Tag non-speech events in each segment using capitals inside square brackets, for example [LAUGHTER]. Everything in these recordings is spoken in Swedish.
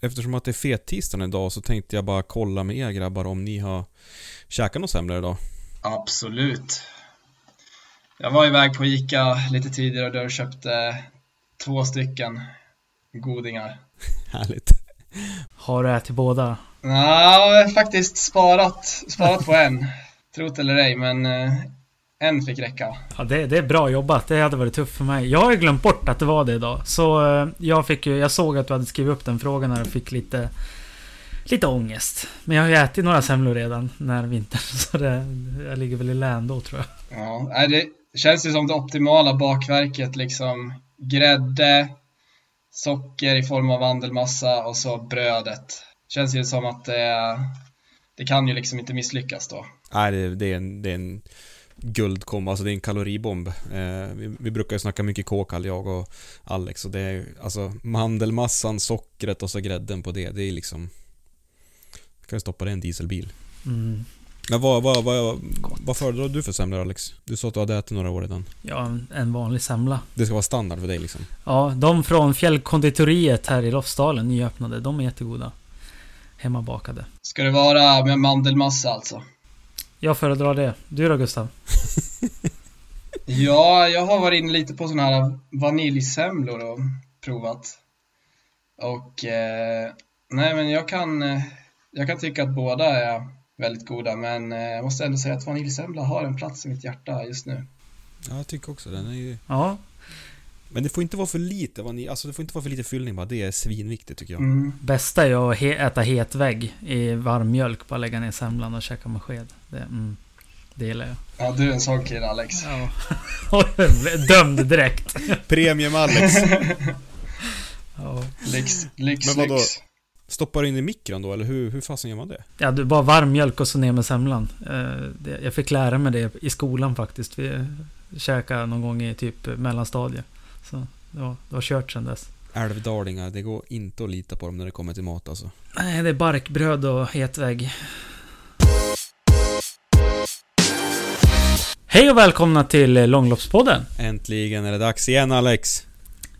Eftersom att det är fettisdagen idag så tänkte jag bara kolla med er grabbar om ni har käkat något semlor idag. Absolut. Jag var iväg på Ica lite tidigare och där och köpte två stycken godingar. [LAUGHS] Härligt. Har du ätit båda? Ja, jag har faktiskt sparat, sparat på en. Trot eller ej, men eh, en fick räcka. Ja, det, det är bra jobbat. Det hade varit tufft för mig. Jag har ju glömt bort att det var det idag. Så eh, jag fick ju... Jag såg att du hade skrivit upp den frågan och fick lite... Lite ångest. Men jag har ju ätit några semlor redan när vintern. [LAUGHS] Så det, jag ligger väl i län då tror jag. Ja, det känns ju som det optimala bakverket liksom. Grädde, socker i form av vandelmassa och så brödet. Känns ju som att det, det kan ju liksom inte misslyckas då. Nej, det, det, är en, det är en guldkombo, alltså det är en kaloribomb. Eh, vi, vi brukar ju snacka mycket kåkall, jag och Alex, och det är alltså mandelmassan, sockret och så grädden på det, det är liksom... Kan ju stoppa det i en dieselbil. Mm. Men vad, vad, vad, vad föredrar du för semlor Alex? Du sa att du hade ätit några år redan. Ja, en- en vanlig semla. Det ska vara standard för dig liksom. Ja, de från Fjällkonditoriet här i Lofsdalen, nyöppnade. De är jättegoda. Hemmabakade. Ska det vara med mandelmassa alltså? Jag föredrar det. Du då Gustav? [LAUGHS] Ja, jag har varit inne lite på sådana här vaniljsemlor och provat. Och eh, nej, men jag kan, eh, jag kan tycka att båda är väldigt goda, men eh, jag måste ändå säga att vaniljsemla har en plats i mitt hjärta just nu. Ja, jag tycker också den är ju... Ja, Men det får inte vara för lite vanilj, alltså det får inte vara för lite fyllning bara. Det är svinviktigt tycker jag. Mm. bästa är att he- äta het vägg i varm mjölk. Bara lägga ner semlan och käka med sked. Det, mm, det gillar jag. Ja, du är en sån kille Alex. Ja. [LAUGHS] Dömd direkt. [LAUGHS] Premium Alex! Ja. Lyx, lyx, Men vadå? lyx. Stoppar du in i mikron då, eller hur, hur fasen gör man det? Ja, du bara varm mjölk och så ner med semlan. Eh, Jag fick lära mig det i skolan faktiskt. Vi käkade någon gång i typ mellanstadiet. Så det var, det var kört sedan dess. Älvdalingar, det går inte att lita på dem när det kommer till mat alltså. Nej, det är barkbröd och het vägg. Hej och välkomna till Långloppspodden. Äntligen är det dags igen Alex!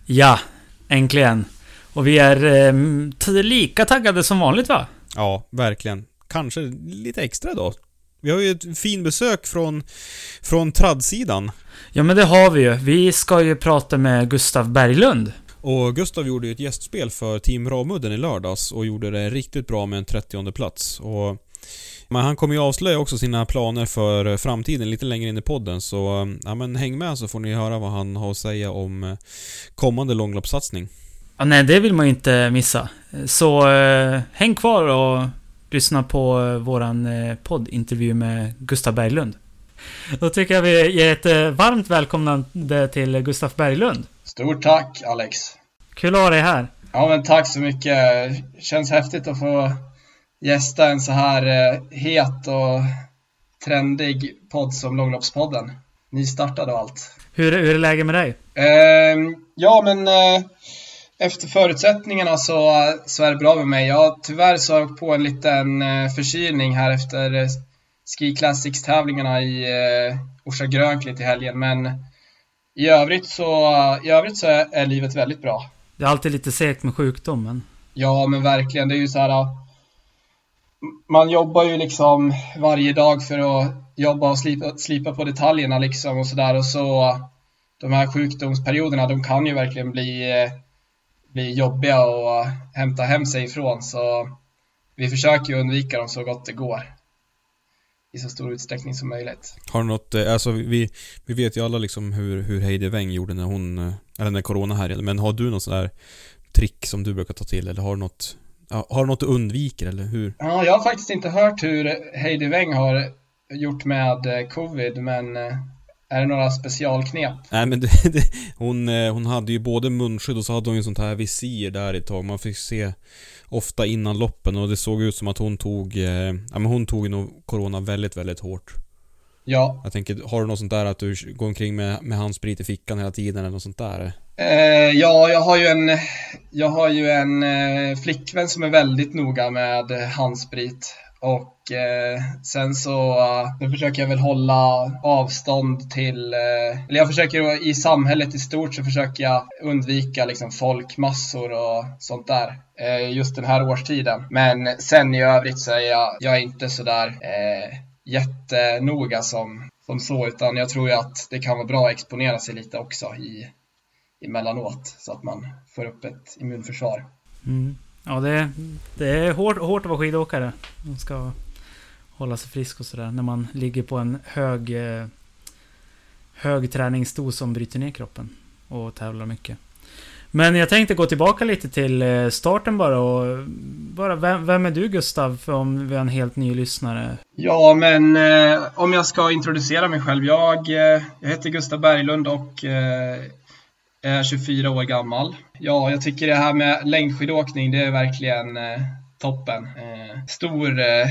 Ja, äntligen. Och vi är eh, lika taggade som vanligt va? Ja, verkligen. Kanske lite extra då. Vi har ju ett fin besök från, från tradsidan. Ja men det har vi ju. Vi ska ju prata med Gustav Berglund. Och Gustav gjorde ju ett gästspel för Team Ramudden i lördags och gjorde det riktigt bra med en 30 plats. Och men han kommer ju avslöja också sina planer för framtiden lite längre in i podden så ja, men häng med så får ni höra vad han har att säga om eh, kommande långloppssatsning. Ja, nej, det vill man ju inte missa. Så eh, häng kvar och lyssna på eh, våran eh, poddintervju med Gustav Berglund. Då tycker jag vi ger ett eh, varmt välkomnande till Gustav Berglund. Stort tack Alex. Kul att ha dig här. Ja, men tack så mycket. Känns häftigt att få gästa en så här eh, het och trendig podd som Långloppspodden. Nystartad och allt. Hur, hur är läget med dig? Ehm, ja, men eh, efter förutsättningarna så, så är det bra med mig. Jag har tyvärr så på en liten förkylning här efter Ski Classics-tävlingarna i eh, Orsa Grönklitt i helgen, men i övrigt så, i övrigt så är, är livet väldigt bra. Det är alltid lite segt med sjukdomen. Ja, men verkligen. Det är ju så här. Man jobbar ju liksom varje dag för att jobba och slipa, slipa på detaljerna liksom och sådär och så de här sjukdomsperioderna, de kan ju verkligen bli, bli jobbiga att hämta hem sig ifrån så vi försöker ju undvika dem så gott det går i så stor utsträckning som möjligt. Har du något, eh, alltså vi, vi vet ju alla liksom hur, hur Heidi Weng gjorde när hon, eh, eller när corona härjade, men har du något sån där trick som du brukar ta till eller har du något, har du något du undviker eller hur? Ja, jag har faktiskt inte hört hur Heidi Weng har gjort med eh, covid, men är det några specialknep? Nej men [LAUGHS] det, det, hon, hon hade ju både munskydd och så hade hon ju sånt här visir där ett tag. Man fick se ofta innan loppen och det såg ut som att hon tog, eh, ja men hon tog nog Corona väldigt, väldigt hårt. Ja. Jag tänker, har du något sånt där att du går omkring med, med handsprit i fickan hela tiden eller något sånt där? Eh, ja, jag har ju en, jag har ju en eh, flickvän som är väldigt noga med handsprit. Och eh, sen så eh, nu försöker jag väl hålla avstånd till, eh, eller jag försöker i samhället i stort så försöker jag undvika liksom folkmassor och sånt där. eh, just den här årstiden. Men sen i övrigt så är jag, jag är inte sådär eh, jättenoga som, som så, utan jag tror ju att det kan vara bra att exponera sig lite också i, emellanåt så att man får upp ett immunförsvar. Mm. Ja, det, det är hårt, hårt att vara skidåkare. Man ska hålla sig frisk och sådär när man ligger på en hög, eh, hög träningsdos som bryter ner kroppen och tävlar mycket. Men jag tänkte gå tillbaka lite till eh, starten bara och bara vem, vem är du Gustav för om vi har en helt ny lyssnare? Ja, men eh, om jag ska introducera mig själv. Jag, eh, jag heter Gustav Berglund och eh, jag är 24 år gammal. Ja, jag tycker det här med längdskidåkning, det är verkligen eh, toppen. Eh, stor, eh,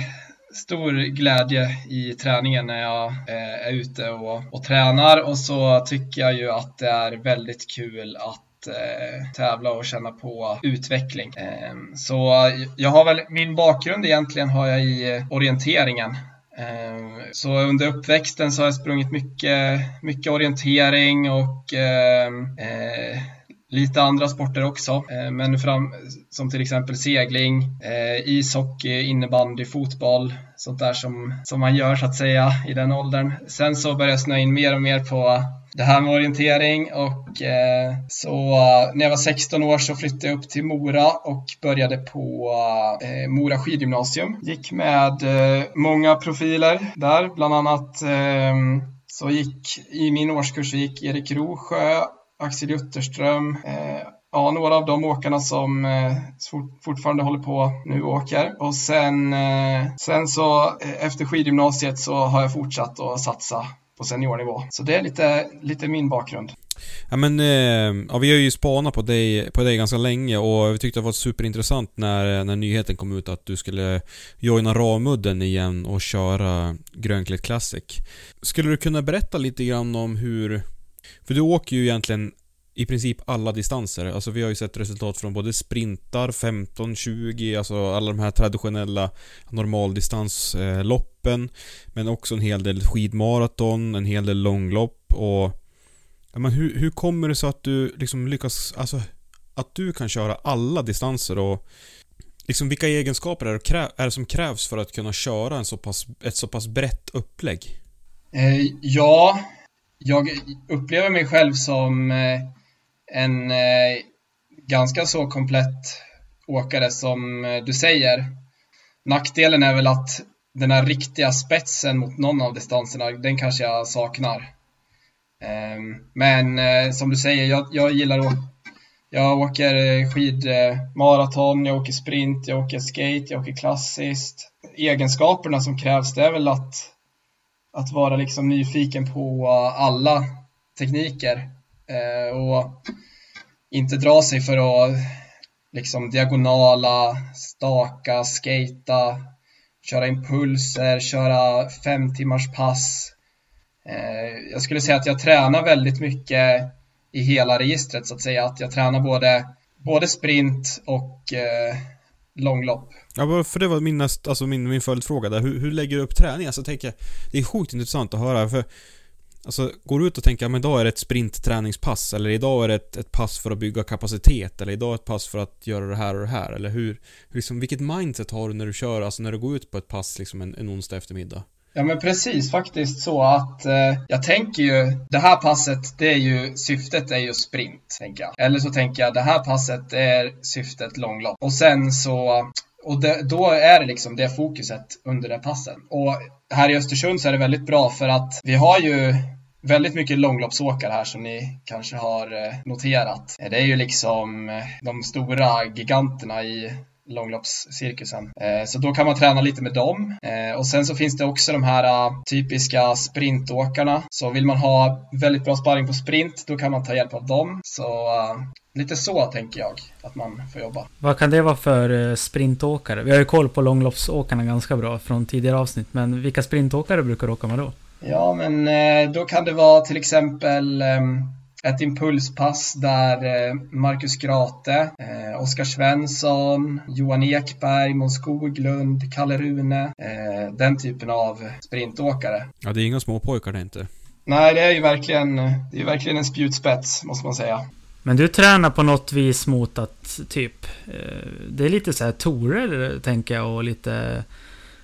stor glädje i träningen när jag eh, är ute och, och tränar och så tycker jag ju att det är väldigt kul att eh, tävla och känna på utveckling. Eh, så jag har väl, min bakgrund egentligen har jag i eh, orienteringen Eh, så under uppväxten så har jag sprungit mycket, mycket orientering och ehm, eh, lite andra sporter också, eh, men fram, som till exempel segling, eh, ishockey, innebandy, fotboll, sånt där som, som man gör så att säga i den åldern. Sen så började jag snöa in mer och mer på det här med orientering och eh, så när jag var 16 år så flyttade jag upp till Mora och började på eh, Mora skidgymnasium. Gick med eh, många profiler där, bland annat ehm, så gick i min årskurs gick Erik Rosjö, Axel Jutterström, eh, ja, några av de åkarna som eh, fortfarande håller på nu åker. Och sen, eh, sen så eh, efter skidgymnasiet så har jag fortsatt att satsa på seniornivå. Så det är lite, lite min bakgrund. Ja men, eh, ja, vi har ju spanat på dig, på dig ganska länge och vi tyckte det var superintressant när, när nyheten kom ut att du skulle joina Ramudden igen och köra Grönklitt Classic. Skulle du kunna berätta lite grann om hur... För du åker ju egentligen i princip alla distanser. Alltså vi har ju sett resultat från både sprintar, 15, 20, alltså alla de här traditionella normaldistansloppen. Men också en hel del skidmaraton, en hel del långlopp och... Ja, men hur, hur kommer det sig att du liksom lyckas, alltså att du kan köra alla distanser och liksom vilka egenskaper är det, är det som krävs för att kunna köra en så pass, ett så pass brett upplägg? Eh, ja, jag upplever mig själv som eh, en eh, ganska så komplett åkare som eh, du säger. Nackdelen är väl att den här riktiga spetsen mot någon av distanserna, den kanske jag saknar. Ehm, men eh, som du säger, jag, jag gillar att jag åker eh, skidmaraton, eh, jag åker sprint, jag åker skate, jag åker klassiskt. Egenskaperna som krävs det är väl att, att vara liksom nyfiken på alla tekniker Eh, och inte dra sig för att liksom diagonala, staka, skata, köra impulser, köra fem timmars pass. Eh, jag skulle säga att jag tränar väldigt mycket i hela registret så att säga. Att jag tränar både både sprint och eh, långlopp. Ja, för det var min, näst, alltså min, min följdfråga där. Hur, hur lägger du upp träningen? Alltså, jag tänker, det är sjukt intressant att höra. För Alltså, går du ut och tänker att idag är det ett sprintträningspass eller idag är det ett, ett, pass för att bygga kapacitet eller idag är det ett pass för att göra det här och det här eller hur, liksom, vilket mindset har du när du kör, alltså när du går ut på ett pass liksom en, en onsdag eftermiddag? Ja men precis faktiskt så att eh, jag tänker ju det här passet det är ju syftet är ju sprint tänker jag. Eller så tänker jag det här passet är syftet långlopp. Och sen så och det, då är det liksom det fokuset under det passen. Och här i Östersund så är det väldigt bra för att vi har ju väldigt mycket långloppsåkare här som ni kanske har eh, noterat. Det är ju liksom eh, de stora giganterna i långloppscirkusen. Eh, så då kan man träna lite med dem. Och sen så finns det också de här typiska sprintåkarna. Så vill man ha väldigt bra sparring på sprint, då kan man ta hjälp av dem. Så lite så tänker jag att man får jobba. Vad kan det vara för sprintåkare? Vi har ju koll på långloppsåkarna ganska bra från tidigare avsnitt, men vilka sprintåkare brukar du åka med då? Ja, men eh, då kan det vara till exempel ehm, ett impulspass där eh, Marcus Grate, eh, Oskar Svensson, Johan Ekberg, Måns Skoglund, Kalle Rune, den typen av sprintåkare. Ja, det är inga små pojkar det inte. Nej, det är ju verkligen, det är verkligen en spjutspets, måste man säga. Men du tränar på något vis mot att typ, det är lite så här torer tänker jag och lite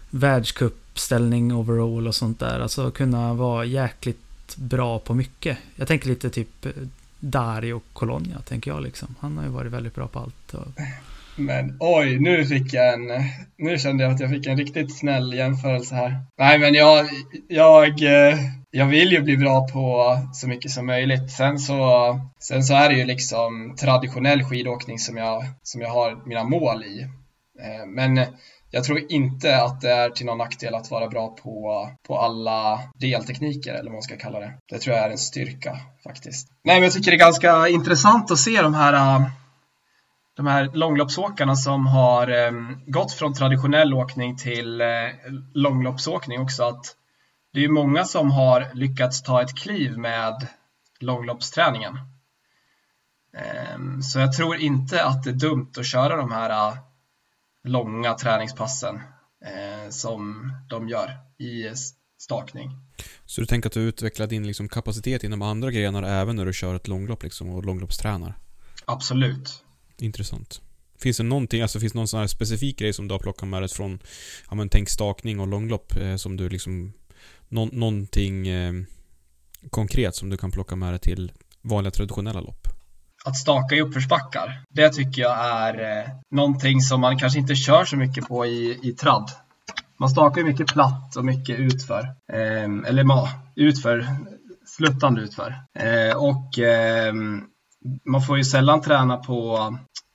världscup uppställning overall och sånt där. Alltså kunna vara jäkligt bra på mycket. Jag tänker lite typ eh, Dario Colonia, tänker jag liksom. Han har ju varit väldigt bra på allt. Och... Men oj, nu fick jag en, nu kände jag att jag fick en riktigt snäll jämförelse här. Nej, men jag, jag, eh, jag vill ju bli bra på så mycket som möjligt. Sen så, sen så är det ju liksom traditionell skidåkning som jag, som jag har mina mål i. Eh, men jag tror inte att det är till någon nackdel att vara bra på, på alla deltekniker, eller vad man ska kalla det. Det tror jag är en styrka faktiskt. Nej, men jag tycker det är ganska intressant att se de här äh, de här långloppsåkarna som har ehm, gått från traditionell åkning till äh, långloppsåkning också. Att det är många som har lyckats ta ett kliv med långloppsträningen. Ehm, så jag tror inte att det är dumt att köra de här äh, långa träningspassen eh, som de gör i stakning. Så du tänker att du utvecklar din liksom, kapacitet inom andra grenar även när du kör ett långlopp liksom, och långloppstränar? Absolut. Intressant. Finns det någonting, alltså finns det någon sån här specifik grej som du har plockat med dig från, ja men tänk stakning och långlopp eh, som du liksom, nå någonting eh, konkret som du kan plocka med dig till vanliga traditionella lopp? Att staka i uppförsbackar. Det tycker jag är eh, någonting som man kanske inte kör så mycket på i, i tradd. Man stakar ju mycket platt och mycket utför. Eh, eller ma, utför, sluttande utför. Eh, och eh, man får ju sällan träna på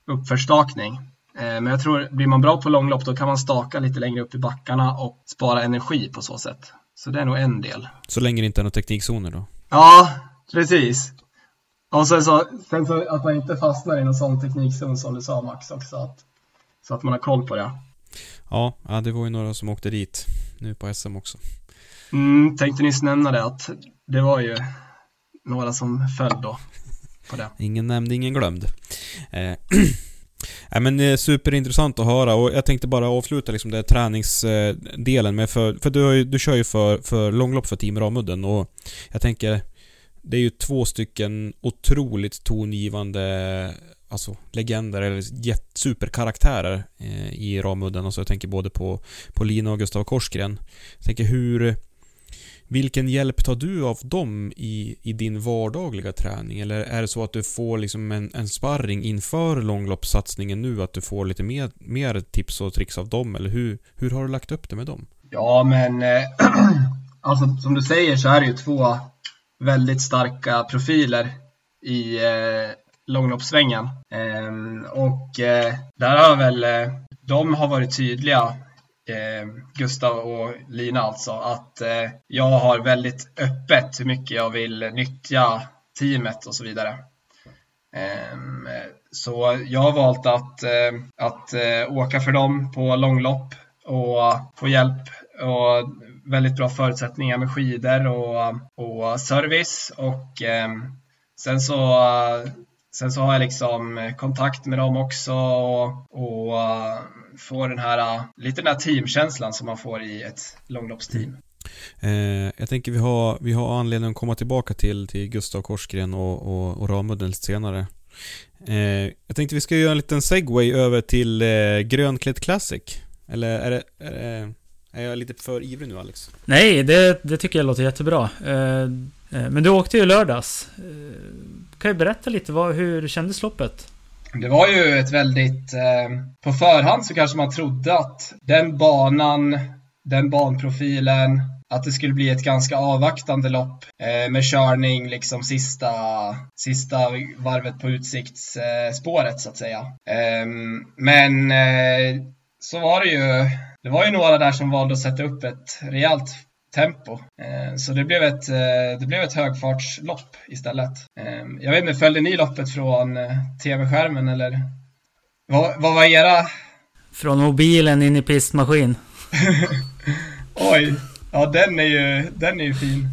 uppförstakning. Eh, men jag tror, blir man bra på långlopp då kan man staka lite längre upp i backarna och spara energi på så sätt. Så det är nog en del. Så länge det inte är några teknikzoner då? Ja, precis. Och sen så, sen så att man inte fastnar i någon sån teknikzon som du sa Max också. Att, så att man har koll på det. Ja, ja, det var ju några som åkte dit nu på SM också. Mm, tänkte nyss nämna det att det var ju några som föll då på det. Ingen nämnd, ingen glömd. Eh, [CLEARS THROAT] Nej men är superintressant att höra och jag tänkte bara avsluta liksom den träningsdelen med för, för du, du kör ju för, för långlopp för Team Ramudden och jag tänker det är ju två stycken otroligt tongivande alltså legender eller superkaraktärer eh, i Ramudden. Alltså jag tänker både på, på Lina och Gustav Korsgren. Jag tänker hur... Vilken hjälp tar du av dem i, i din vardagliga träning? Eller är det så att du får liksom en, en sparring inför långloppssatsningen nu? Att du får lite mer, mer tips och tricks av dem? Eller hur, hur har du lagt upp det med dem? Ja, men eh, [CLEARS THROAT] alltså som du säger så är det ju två väldigt starka profiler i eh, långloppssvängen. Eh, och eh, där har väl eh, de har varit tydliga eh, Gustav och Lina alltså, att eh, jag har väldigt öppet hur mycket jag vill nyttja teamet och så vidare. Ehm, så jag har valt att, eh, att eh, åka för dem på långlopp och få hjälp och väldigt bra förutsättningar med skidor och, och service. Och eh, sen så sen så har jag liksom kontakt med dem också och, och eh, får den här, eh, lite den här teamkänslan som man får i ett långloppsteam. Mm. Eh, jag tänker vi har, vi har anledning att komma tillbaka till, till Gustav Korsgren och, och, och Ramudden lite senare. Eh, jag tänkte vi ska göra en liten segway över till eh, Grönklätt Classic. Eller är det, är det, är jag lite för ivrig nu Alex? Nej, det, det tycker jag låter jättebra. Eh, eh, men du åkte ju lördags. Eh, kan du berätta lite, vad, hur kändes loppet? Det var ju ett väldigt... på förhand så kanske man trodde att den banan, den banprofilen, att det skulle bli ett ganska avvaktande lopp eh, med körning liksom sista, sista varvet på utsiktsspåret så att säga. Eh, men eh, så var det ju. Det var ju några där som valde att sätta upp ett rejält tempo. Eh, så det blev ett, eh, det blev ett högfartslopp istället. Eh, jag vet inte, följde ni loppet från tv-skärmen eller? Vad, vad var era? Från mobilen in i pistmaskin. [LAUGHS] Oj, ja den är ju, den är ju fin.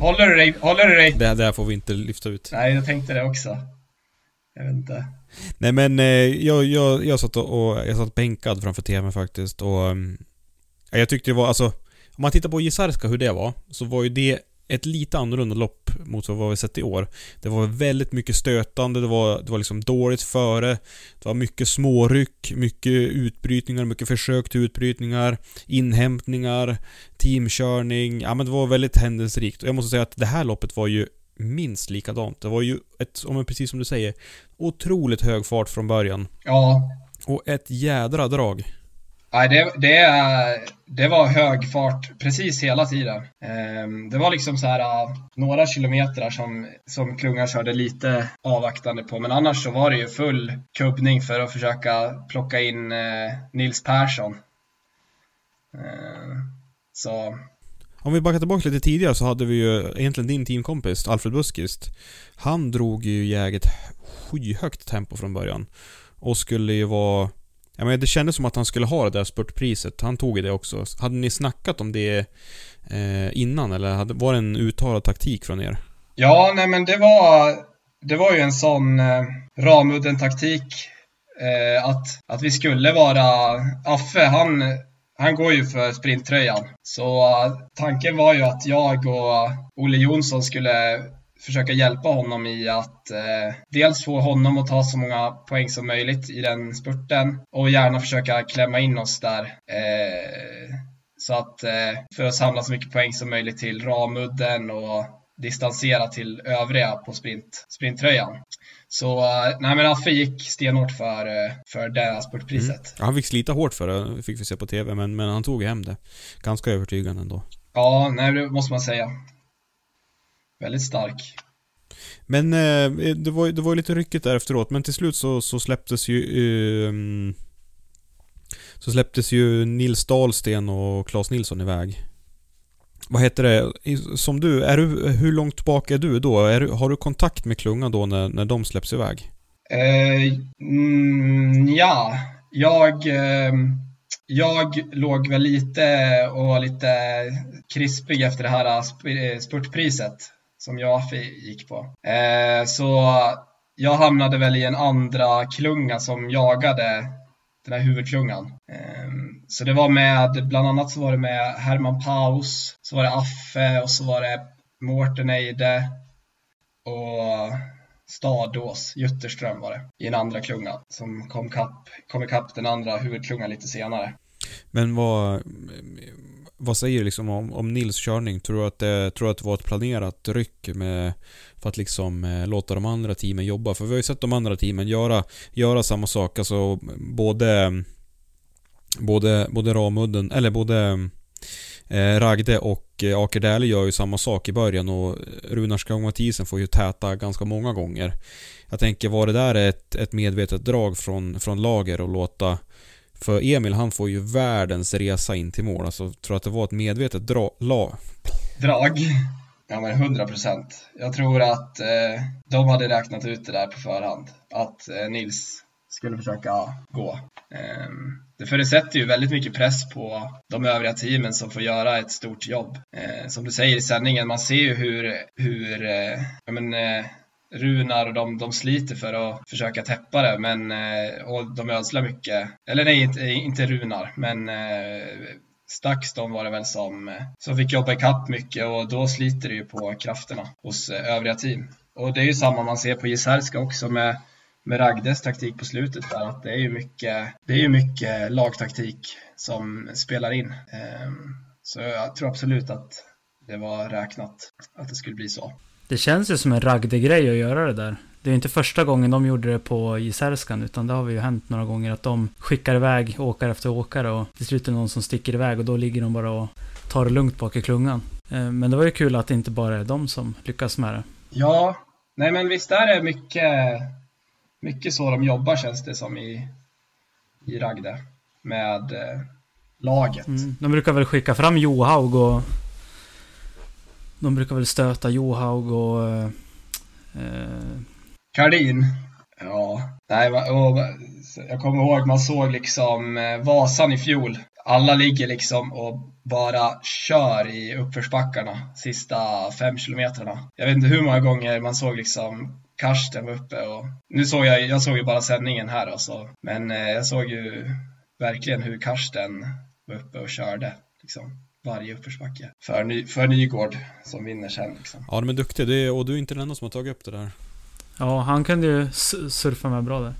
Håller du dig? Håller du dig? Det där får vi inte lyfta ut. Nej, jag tänkte det också. Jag vet inte. Nej men eh, jag, jag, jag satt och, och jag satt bänkad framför TVn faktiskt och... Mm, jag tyckte det var alltså... Om man tittar på Gisarska hur det var, så var ju det ett lite annorlunda lopp mot vad vi sett i år. Det var väldigt mycket stötande, det var, det var liksom dåligt före. Det var mycket småryck, mycket utbrytningar, mycket försök till utbrytningar, inhämtningar, teamkörning. Ja men det var väldigt händelserikt. Och jag måste säga att det här loppet var ju minst likadant. Det var ju ett, om precis som du säger, otroligt hög fart från början. Ja. Och ett jädra drag. Nej, det, det, det var hög fart precis hela tiden. Ehm, det var liksom så här äh, några kilometer som, som klungan körde lite avvaktande på, men annars så var det ju full kubbning för att försöka plocka in eh, Nils Persson. Ehm, så om vi backar tillbaka lite tidigare så hade vi ju egentligen din teamkompis Alfred Buskist. Han drog ju jäget skyhögt tempo från början. Och skulle ju vara... Ja men det kändes som att han skulle ha det där spurtpriset. Han tog ju det också. Hade ni snackat om det eh, innan eller hade, var det en uttalad taktik från er? Ja, nej men det var... Det var ju en sån eh, ramudden taktik. Eh, att, att vi skulle vara... Affe, han han går ju för sprinttröjan. Så uh, tanken var ju att jag och Olle Jonsson skulle försöka hjälpa honom i att uh, dels få honom att ta så många poäng som möjligt i den spurten och gärna försöka klämma in oss där. Uh, så att för att samla så mycket poäng som möjligt till ramudden och distansera till övriga på sprint, sprinttröjan. Så eh, nej men Affe gick stenhårt för, eh, för det spurtpriset. Mm. Han fick slita hårt för det, fick vi se på TV, men, men han tog hem det. Ganska övertygande ändå. Ja, nej det måste man säga. Väldigt stark. Men eh, det var, det var lite ryckigt där efteråt, men till slut så, så släpptes ju... Um, så släpptes ju Nils Dahlsten och Claes Nilsson iväg. Vad heter det, som du, är du, hur långt bak är du då? Är, har du kontakt med klungan då när, när de släpps iväg? Eh, mm, ja, jag, eh, jag låg väl lite och var lite krispig efter det här eh, spurtpriset som jag gick på. Eh, så jag hamnade väl i en andra klunga som jagade den här huvudklungan. Ehm, så det var med, bland annat så var det med Herman Paus, så var det Affe och så var det Mårten Eide och Stadås, Jutterström var det, i en andra klunga som kom, kapp, kom ikapp den andra huvudklungan lite senare. Men vad, vad säger du liksom om, om Nils körning? Tror du, att det, tror du att det var ett planerat ryck med, för att liksom eh, låta de andra teamen jobba? För vi har ju sett de andra teamen göra, göra samma sak. Alltså både, både, både Ramudden, eller både eh, Ragde och eh, Akerdäli gör ju samma sak i början och Runar Skog Mathisen får ju täta ganska många gånger. Jag tänker, var det där ett, ett medvetet drag från, från lager och låta för Emil han får ju världens resa in till mål. Alltså, tror att det var ett medvetet dra la drag? Ja men 100 procent. Jag tror att eh, de hade räknat ut det där på förhand. Att eh, Nils skulle försöka gå. Eh, det förutsätter ju väldigt mycket press på de övriga teamen som får göra ett stort jobb. Eh, som du säger i sändningen, man ser ju hur, hur eh, ja, men, eh, Runar och de, de sliter för att försöka täppa det, men eh, och de ödslar mycket. Eller nej, inte, inte Runar, men eh, Stakston var det väl som, eh, som fick jobba ikapp mycket och då sliter det ju på krafterna hos övriga team. Och det är ju samma man ser på Jizerska också med, med Ragdes taktik på slutet där, att det är ju mycket, det är ju mycket lagtaktik som spelar in. Ehm, så jag tror absolut att det var räknat att det skulle bli så. Det känns ju som en Ragde-grej att göra det där. Det är inte första gången de gjorde det på Jisärskan, utan det har ju hänt några gånger att de skickar iväg åkare efter åkare och till slut är det någon som sticker iväg och då ligger de bara och tar det lugnt bak i klungan. Eh, men det var ju kul att det inte bara är de som lyckas med det. Ja, nej men visst är det mycket, mycket så de jobbar känns det som i, i Ragde med eh, laget. Mm. De brukar väl skicka fram Johaug och de brukar väl stöta Johaug och eh, eh Kardin. Ja, nej, och jag kommer ihåg man såg liksom eh, Vasan i fjol. Alla ligger liksom och bara kör i uppförsbackarna sista fem kilometrarna. Jag vet inte hur många gånger man såg liksom Karsten var uppe och nu såg jag, jag såg ju bara sändningen här alltså. Men eh, jag såg ju verkligen hur Karsten var uppe och körde liksom varje uppförsbacke för, ny, för Nygård som vinner sen. Liksom. Ja, de är duktiga det, och du är inte den enda som har tagit upp det där. Ja, han kunde ju surfa med bra där.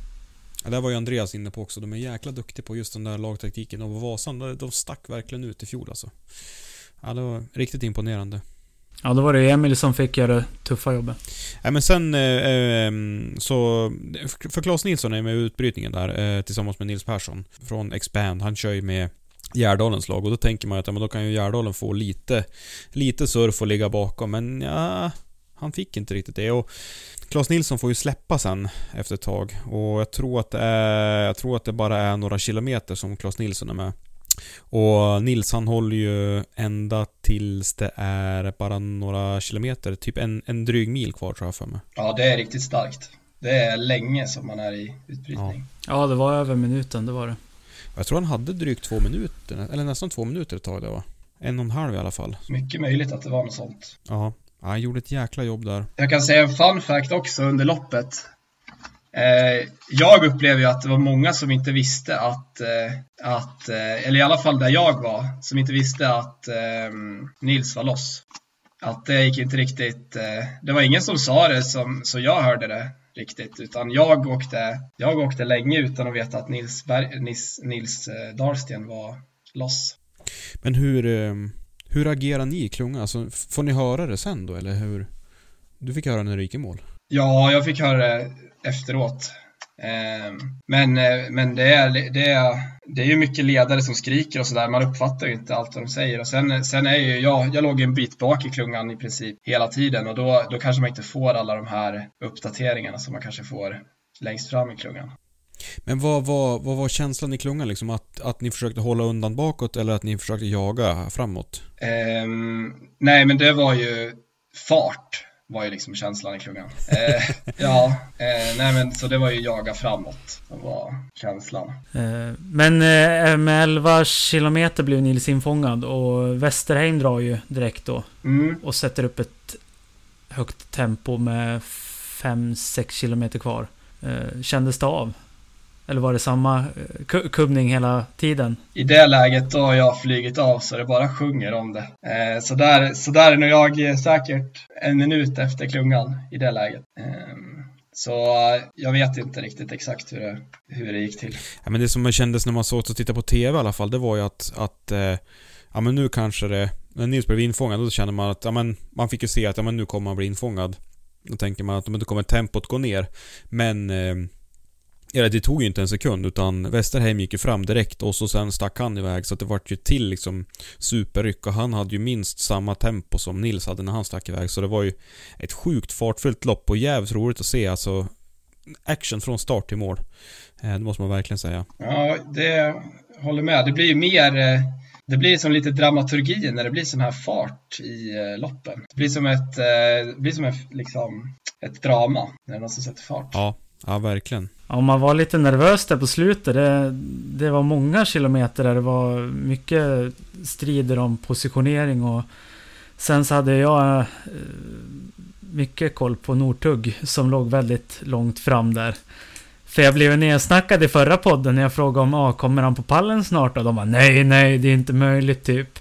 Ja, det var ju Andreas inne på också. De är jäkla duktiga på just den där lagtaktiken. Och Vasan, de stack verkligen ut i fjol alltså. Ja, det var riktigt imponerande. Ja, då var det Emil som fick göra det tuffa jobbet. Ja, men sen eh, eh så... För Claes Nilsson är med i utbrytningen där eh, tillsammans med Nils Persson från Expand. Han kör ju med Gärdalens lag och då tänker man att ja, men då kan ju Gärdalen få lite, lite surf och ligga bakom. Men ja, han fick inte riktigt det. Och Claes Nilsson får ju släppa sen efter ett tag och jag tror att det är, jag tror att det bara är några kilometer som Claes Nilsson är med. Och Nils han håller ju ända tills det är bara några kilometer, typ en, en dryg mil kvar tror jag för mig. Ja, det är riktigt starkt. Det är länge som man är i utbrytning. Ja, ja det var över minuten, det var det. Jag tror han hade drygt två minuter, eller nästan två minuter ett tag det var. En och en halv i alla fall. Mycket möjligt att det var något sånt. Ja, han gjorde ett jäkla jobb där. Jag kan säga en fun fact också under loppet. Eh, jag upplever ju att det var många som inte visste att, eh, att eh, eller i alla fall där jag var, som inte visste att Nils var loss. Att det gick inte riktigt, det var ingen som sa det som, så jag hörde det riktigt, utan jag åkte, jag åkte länge utan att veta att Nils, Berg, Nils, Nils Dahlsten var loss. Men hur, hur agerar ni i klungan? Alltså, får ni höra det sen då, eller hur? Du fick höra när det gick i mål? Ja, jag fick höra det efteråt. Ehm, men, eh, men det, är, det, är, det är ju mycket ledare som skriker och sådär. Man uppfattar ju inte allt vad de säger. Och sen, sen är ju jag, jag låg en bit bak i klungan i princip hela tiden och då, då kanske man inte får alla de här uppdateringarna som man kanske får längst fram i klungan. Men vad, vad, vad var känslan i klungan liksom? Att, att ni försökte hålla undan bakåt eller att ni försökte jaga framåt? Um, nej, men det var ju fart var ju liksom känslan i klungan. Eh, [LAUGHS] ja, eh, nej men så det var ju jaga framåt. Det var känslan. Eh, men eh, med 11 kilometer blev Nils infångad och Westerheim drar ju direkt då. Mm. Och sätter upp ett högt tempo med 5-6 kilometer kvar. Eh, kändes det av? Eller var det samma eh, kubbning hela tiden? I det läget då har jag flugit av så det bara sjunger om det. Eh, så, där, så där är nog jag säkert en minut efter klungan i det läget. Eh, så jag vet inte riktigt exakt hur det, hur det gick till. Ja, men det som kändes när man såg och tittade på TV i alla fall, det var ju att, att eh, ja men nu kanske det, när Nils blev infångad, då kände man att, ja men man fick ju se att, ja men nu kommer han bli infångad. Då tänker man att, men då kommer tempot gå ner. Men eh, Ja, det tog ju inte en sekund utan Westerheim gick ju fram direkt och så sen stack han iväg så att det vart ju till liksom superryck och han hade ju minst samma tempo som Nils hade när han stack iväg så det var ju ett sjukt fartfyllt lopp och jävligt roligt att se alltså action från start till mål. Eh, det måste man verkligen säga. Ja, det håller med. Det blir ju mer eh, det blir som lite dramaturgi när det blir sån här fart i eh, loppen. Det blir som ett, det blir som ett, liksom, ett drama när det är någon som sätter fart. Ja, Ja, verkligen. Ja, man var lite nervös där på slutet. Det, det var många kilometer där det var mycket strider om positionering och sen så hade jag eh, mycket koll på Nortugg som låg väldigt långt fram där. För jag blev nedsnackad i förra podden när jag frågade om ah, kommer han på pallen snart? Och de bara nej, nej, det är inte möjligt typ.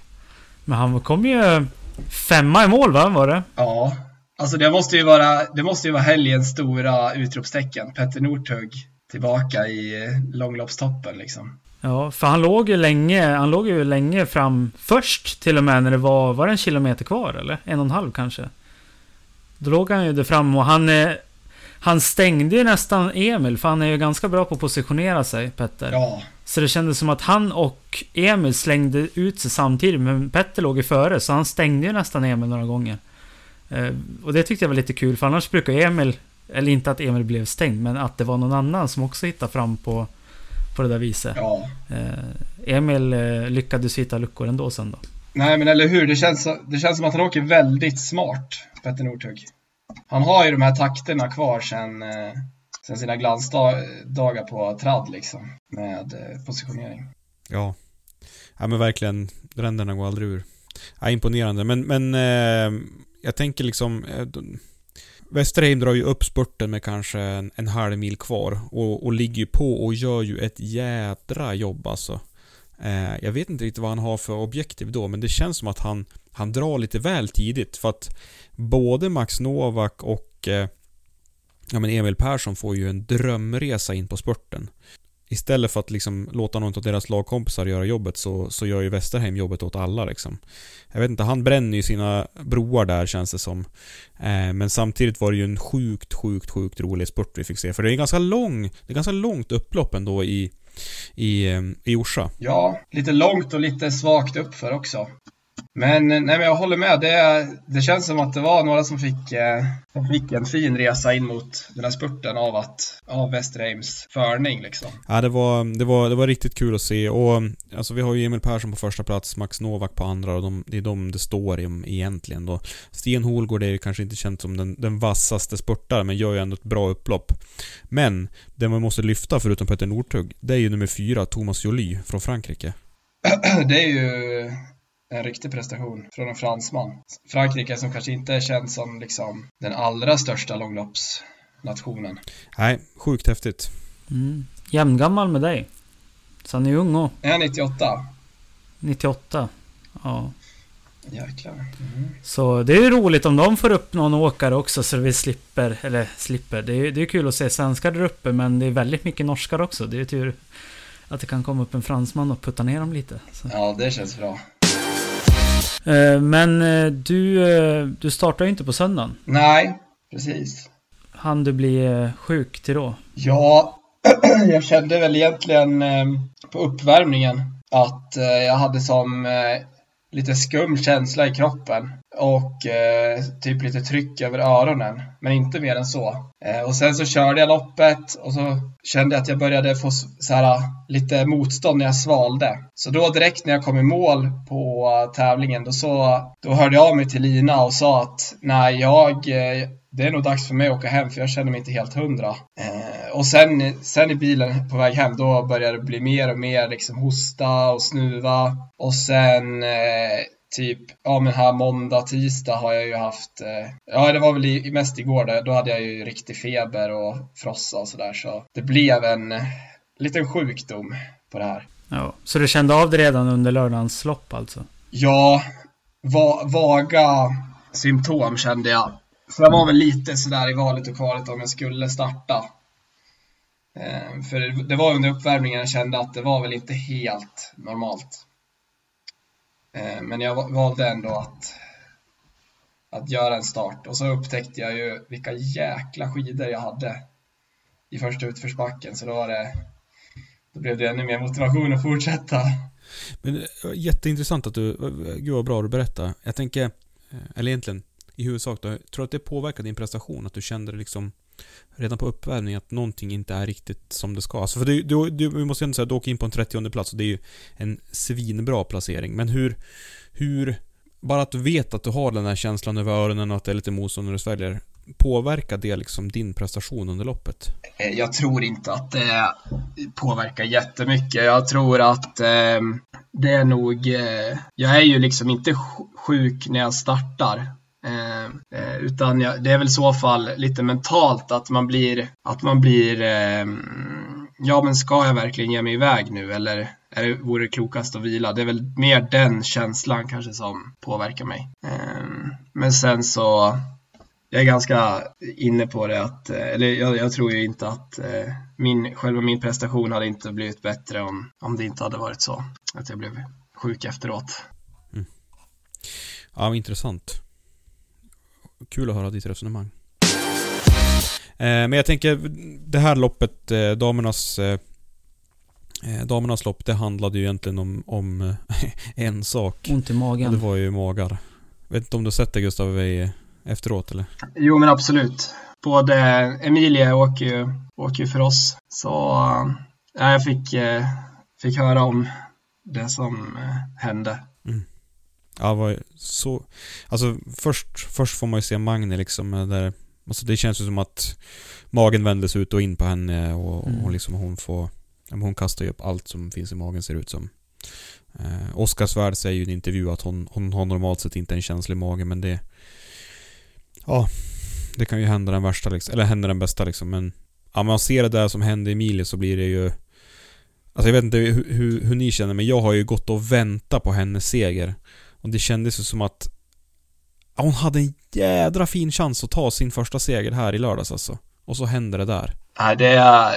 Men han kom ju femma i mål va, var det? Ja, alltså det måste ju vara, det måste ju vara helgens stora utropstecken. Petter Northug tillbaka i eh, långloppstoppen liksom. Ja, för han låg ju länge, han låg ju länge fram först till och med när det var, var det en kilometer kvar eller? En och en halv kanske? Då låg han ju där fram och han, eh, han stängde ju nästan Emil, för han är ju ganska bra på att positionera sig, Petter. Ja. Så det kändes som att han och Emil slängde ut sig samtidigt, men Petter låg ju före, så han stängde ju nästan Emil några gånger. Eh, och det tyckte jag var lite kul, för annars brukar Emil, eller inte att Emil blev stängd, men att det var någon annan som också hittade fram på, på det där viset. Ja. Eh, Emil eh, lyckades hitta luckor ändå sen då. Nej, men eller hur? Det känns, det känns som att han åker väldigt smart, Petter Northug. Han har ju de här takterna kvar sen, sen sina glansdagar på tradd liksom, med positionering. Ja. Ja men verkligen, ränderna går aldrig ur. Ja, imponerande, men, men eh, jag tänker liksom... Eh, Westerheim drar ju upp spurten med kanske en, en halv mil kvar och, och ligger ju på och gör ju ett jädra jobb alltså. Eh, jag vet inte riktigt vad han har för objektiv då, men det känns som att han, han drar lite väl tidigt för att både Max Novak och eh, ja, men Emil Persson får ju en drömresa in på spurten. Istället för att liksom låta någon av deras lagkompisar göra jobbet så, så gör ju Westerheim jobbet åt alla liksom. Jag vet inte, han bränner ju sina broar där känns det som. Eh, men samtidigt var det ju en sjukt, sjukt, sjukt rolig spurt vi fick se. För det är ganska lång, det är ganska långt upplopp ändå i, i, eh, i Orsa. Ja, lite långt och lite svagt uppför också. Men, nej, men jag håller med. Det, det känns som att det var några som fick, eh, som fick en fin resa in mot den här spurten av, att, av Westerheims förning. Liksom. Ja, det var, det, var, det var riktigt kul att se och alltså vi har ju Emil Persson på första plats, Max Novak på andra och de, det är de det står om egentligen då. Sten Holgård är ju kanske inte känd som den, den vassaste spurtaren men gör ju ändå ett bra upplopp. Men, det man måste lyfta förutom Petter Northug, det är ju nummer fyra, Thomas Joly från Frankrike. [CLEARS THROAT] Det är ju en riktig prestation från en fransman. Frankrike som kanske inte är känd som liksom, den allra största långloppsnationen. Nej, sjukt häftigt. Mm. Jämngammal med dig. Så han är ung och Är han 98? 98. Ja. Jäklar. Mm. Så det är ju roligt om de får upp någon åkare också så vi slipper, eller slipper. Det är ju det är kul att se svenskar där uppe men det är väldigt mycket norskar också. Det är ju tur att det kan komma upp en fransman och putta ner dem lite. Så. Ja, det känns bra. Eh, Men eh, du, eh, du startar ju inte på söndagen. Nej, precis. Han du bli sjuk till då? Ja, [CLEARS THROAT] jag kände väl egentligen på uppvärmningen att jag hade som lite skum känsla i kroppen och eh, typ lite tryck över öronen, men inte mer än så. Eh, och sen så körde jag loppet och så kände jag att jag började få så här, eh, lite motstånd när jag svalde. Så då direkt när jag kom i mål på eh, tävlingen, då, så, då hörde jag av mig till Lina och sa att nej, jag, eh, det är nog dags för mig att åka hem för jag känner mig inte helt hundra. Eh, och sen, sen i bilen på väg hem då började det bli mer och mer liksom hosta och snuva. Och sen eh, typ, ja men här måndag, tisdag har jag ju haft, eh, ja det var väl i, mest igår där, då hade jag ju riktig feber och frossa och sådär så det blev en eh, liten sjukdom på det här. Ja. Så du kände av det redan under lördagens lopp alltså? Ja, va, vaga symptom kände jag. Så jag var väl lite sådär i valet och kvalet om jag skulle starta. Eh, för det, var under uppvärmningen jag kände att det var väl inte helt normalt. Eh, men jag valde ändå att, att göra en start och så upptäckte jag ju vilka jäkla skidor jag hade i första utförsbacken så då var det då blev det ännu mer motivation att fortsätta. Men eh, jätteintressant att du, gud vad bra du berättar. Jag tänker, eller egentligen i huvudsak då, tror du att det påverkar din prestation? Att du kände det liksom redan på uppvärmningen att någonting inte är riktigt som det ska? Alltså för du, du, du vi måste ju ändå säga att du åker in på en 30 plats och det är ju en svinbra placering. Men hur, hur, bara att du vet att du har den här känslan över öronen och att det är lite motstånd när du sväljer. Påverkar det liksom din prestation under loppet? Eh, jag tror inte att det påverkar jättemycket. Jag tror att eh, det är nog... Eh, jag är ju liksom inte sjuk när jag startar. Eh, eh, utan ja, det är väl i så fall lite mentalt att man blir, att man blir, eh, ja men ska jag verkligen ge mig iväg nu eller är det, vore det klokast att vila? Det är väl mer den känslan kanske som påverkar mig. Eh, men sen så jag är ganska inne på det att, eh, eller jag, jag tror ju inte att eh, min, själva min prestation hade inte blivit bättre om, om det inte hade varit så. Att jag blev sjuk efteråt. Mm. Ja, intressant. Kul att höra ditt resonemang. Eh, men jag tänker, det här loppet, eh, damernas eh, Damernas lopp, det handlade ju egentligen om, om [LAUGHS] en sak. Ont i magen. Och det var ju magar. Vet inte om du har sett det Gustav efteråt eller? Jo men absolut. Både Emilia åker ju, åker ju för oss. Så jag fick, fick höra om det som hände. Mm. Ja, var så... Alltså först, först får man ju se Magne liksom där... Alltså det känns ju som att magen vändes ut och in på henne och, mm. och liksom hon får... Hon kastar ju upp allt som finns i magen ser ut som. Eh, Oskar Svärd säger ju i en intervju att hon, hon har normalt sett inte en känslig mage men det... Ja, det kan ju hända den värsta liksom, eller hända den bästa liksom men... Ja, man ser det där som hände Emilie så blir det ju... Alltså jag vet inte hur, hur, hur ni känner men jag har ju gått och väntat på hennes seger. Och det kändes ju som att... Ja, hon hade en jädra fin chans att ta sin första seger här i lördags alltså. Och så händer det där. Nej, det är...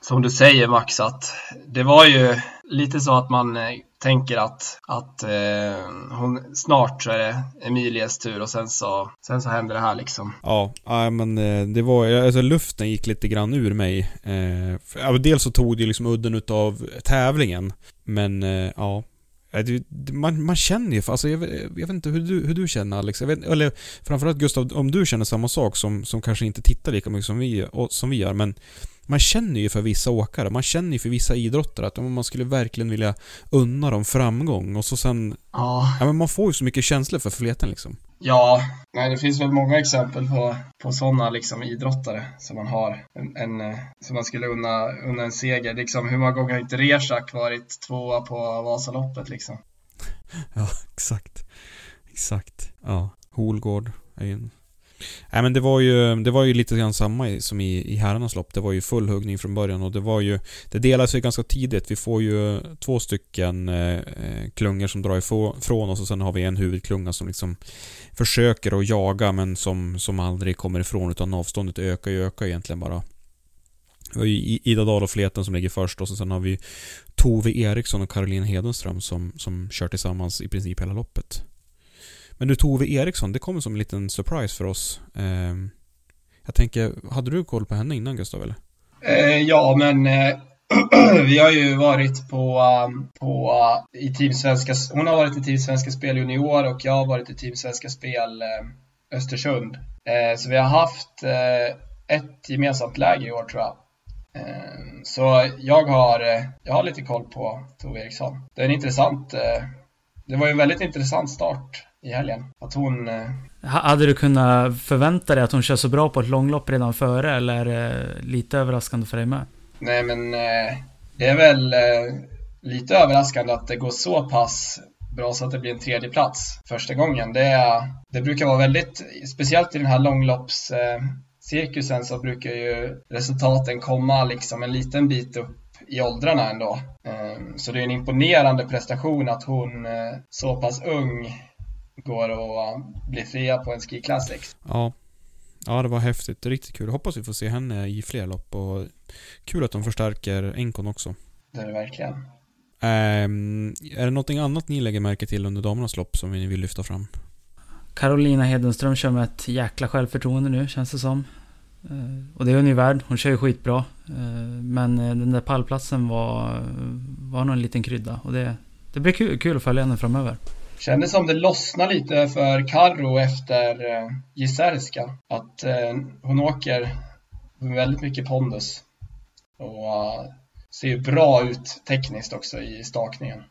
Som du säger Max, att det var ju lite så att man eh, tänker att, att eh, hon, snart så är det Emilias tur och sen så, sen så händer det här liksom. Ja, ja men eh, det var, alltså luften gick lite grann ur mig. Eh, för, dels så tog det liksom udden utav tävlingen. Men eh, ja, man, man känner ju, alltså jag, jag, vet inte hur du, hur du känner Alex, jag vet, eller framförallt Gustav, om du känner samma sak som, som kanske inte tittar lika mycket som vi, som vi gör, men man känner ju för vissa åkare, man känner ju för vissa idrottare att man skulle verkligen vilja unna dem framgång och så sen... Ja. ja men man får ju så mycket känslor för fleten liksom. Ja, nej det finns väl många exempel på, på sådana liksom idrottare som man har en, en eh, som man skulle unna, unna en seger. Liksom, hur många gånger har inte Rezak varit tvåa på Vasaloppet liksom? ja, exakt. Exakt. Ja, Holgård är ju en Nej men det var ju, det var ju lite grann samma som i, i herrarnas lopp. Det var ju full huggning från början och det var ju... Det delar sig ganska tidigt. Vi får ju två stycken eh, klungor som drar ifrån oss och sen har vi en huvudklunga som liksom försöker att jaga men som, som aldrig kommer ifrån utan avståndet ökar ju ökar egentligen bara. Vi har ju Ida Dahl och Fleten som ligger först och sen har vi Tove Eriksson och Caroline Hedenström som, som kör tillsammans i princip hela loppet. Men du Tove Eriksson, det kommer som en liten surprise för oss. Eh, jag tänker, hade du koll på henne innan Gustav eller? Eh, ja, men eh, [CLEARS THROAT] vi har ju varit på, um, på uh, i Team Svenska, hon har varit i Team Svenska Spel Junior och jag har varit i Team Svenska Spel eh, Östersund. Eh, så vi har haft eh, ett gemensamt läger i år tror jag. Ehm, så jag har, eh, jag har lite koll på Tove Eriksson. Det är en intressant, eh, det var ju en väldigt intressant start i helgen. Att hon... Eh... Hade du kunnat förvänta dig att hon kör så bra på ett långlopp redan före eller är det lite överraskande för dig med? Nej men eh, det är väl eh, lite överraskande att det går så pass bra så att det blir en tredje plats första gången. Det, det brukar vara väldigt, speciellt i den här långloppscirkusen eh, så brukar ju resultaten komma liksom en liten bit upp i åldrarna ändå. Eh, så det är en imponerande prestation att hon eh, så pass ung går att bli fria på en Ski Classics. Ja. Ja, det var häftigt. Riktigt kul. Hoppas vi får se henne i fler lopp och kul att de förstärker Enkon också. Det är det verkligen. Um, är det någonting annat ni lägger märke till under damernas lopp som ni vill lyfta fram? Carolina Hedenström kör med ett jäkla självförtroende nu, känns det som. Uh, och det är hon ju värd. Hon kör ju skitbra. Uh, men uh, den där pallplatsen var, var nog en liten krydda. Och det, det blir kul, kul att följa henne framöver. Kändes som det lossnade lite för Karro efter eh, Gisärska. Att eh, hon åker med väldigt mycket pondus. Och ser bra ut tekniskt också i stakningen.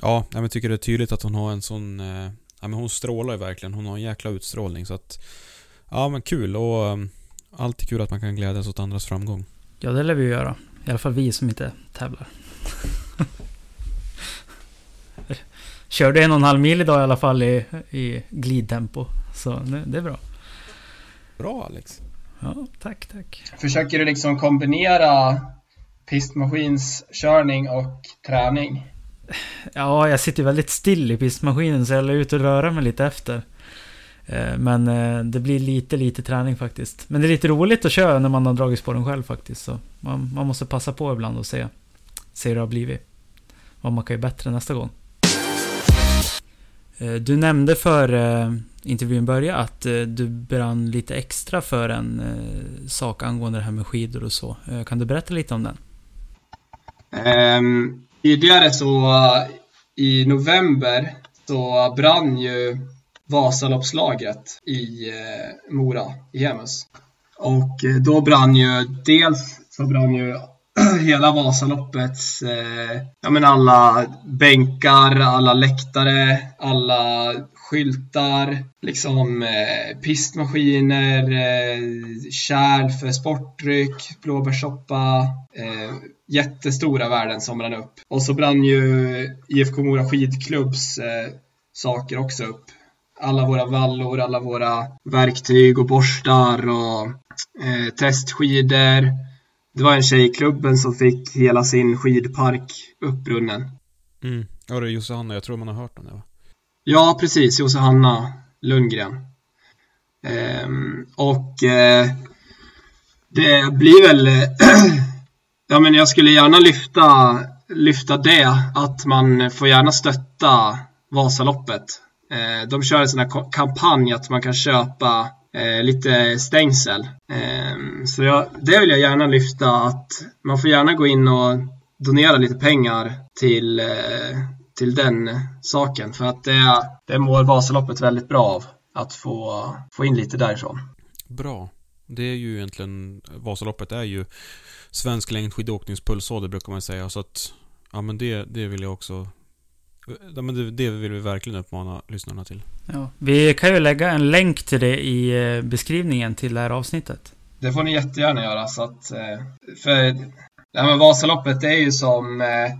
Ja, jag tycker det är tydligt att hon har en sån... Eh, ja, men hon strålar ju verkligen. Hon har en jäkla utstrålning så att... Ja men kul och um, alltid kul att man kan glädjas åt andras framgång. Ja det lär vi göra. I alla fall vi som inte tävlar. körde en och en halv mil idag i alla fall i, i glidtempo. Så det, det är bra. Bra Alex. Ja, tack, tack. Försöker du liksom kombinera pistmaskinskörning och träning? Ja, jag sitter väldigt still i pistmaskinen så jag är ute och röra mig lite efter. Eh, men eh, det blir lite, lite träning faktiskt. Men det är lite roligt att köra när man har dragit spåren själv faktiskt. Så man, man måste passa på ibland och se, se hur det har blivit. Vad man kan göra bättre nästa gång. Eh, du nämnde för intervjun började att du brann lite extra för en sak angående det här med skidor och så. Kan du berätta lite om den? Um, tidigare så i november så brann ju Vasaloppslagret i eh, Mora, i Hemus. Och eh, då brann ju, dels så brann ju [CLEARS THROAT] hela Vasaloppets, eh, ja men alla bänkar, alla läktare, alla skyltar, liksom eh, pistmaskiner, eh, kärl för sportdryck, blåbärssoppa, eh, jättestora värden som brann upp. Och så brann ju IFK Mora skidklubbs eh, saker också upp alla våra vallor, alla våra verktyg och borstar och eh, testskidor. Det var en tjej i klubben som fick hela sin skidpark uppbrunnen. Mm. Ja, det är Johanna, jag tror man har hört om det va? Ja, precis, Johanna Lundgren. Ehm, och eh, det blir väl, [CLEARS THROAT] ja men jag skulle gärna lyfta, lyfta det, att man får gärna stötta Vasaloppet Eh, de kör en sån här kampanj att man kan köpa eh, lite stängsel. Eh, så jag, det vill jag gärna lyfta att man får gärna gå in och donera lite pengar till, eh, till den saken för att det, det mår Vasaloppet väldigt bra av att få, få in lite därifrån. Bra. Det är ju egentligen, Vasaloppet är ju svensk längdskidåkningspulsåder brukar man säga så att ja men det, det vill jag också Ja, men det, det vill vi verkligen uppmana lyssnarna till. Ja, vi kan ju lägga en länk till det i eh, beskrivningen till det här avsnittet. Det får ni jättegärna göra. Så att, eh, för det här med Vasaloppet, det är ju som eh,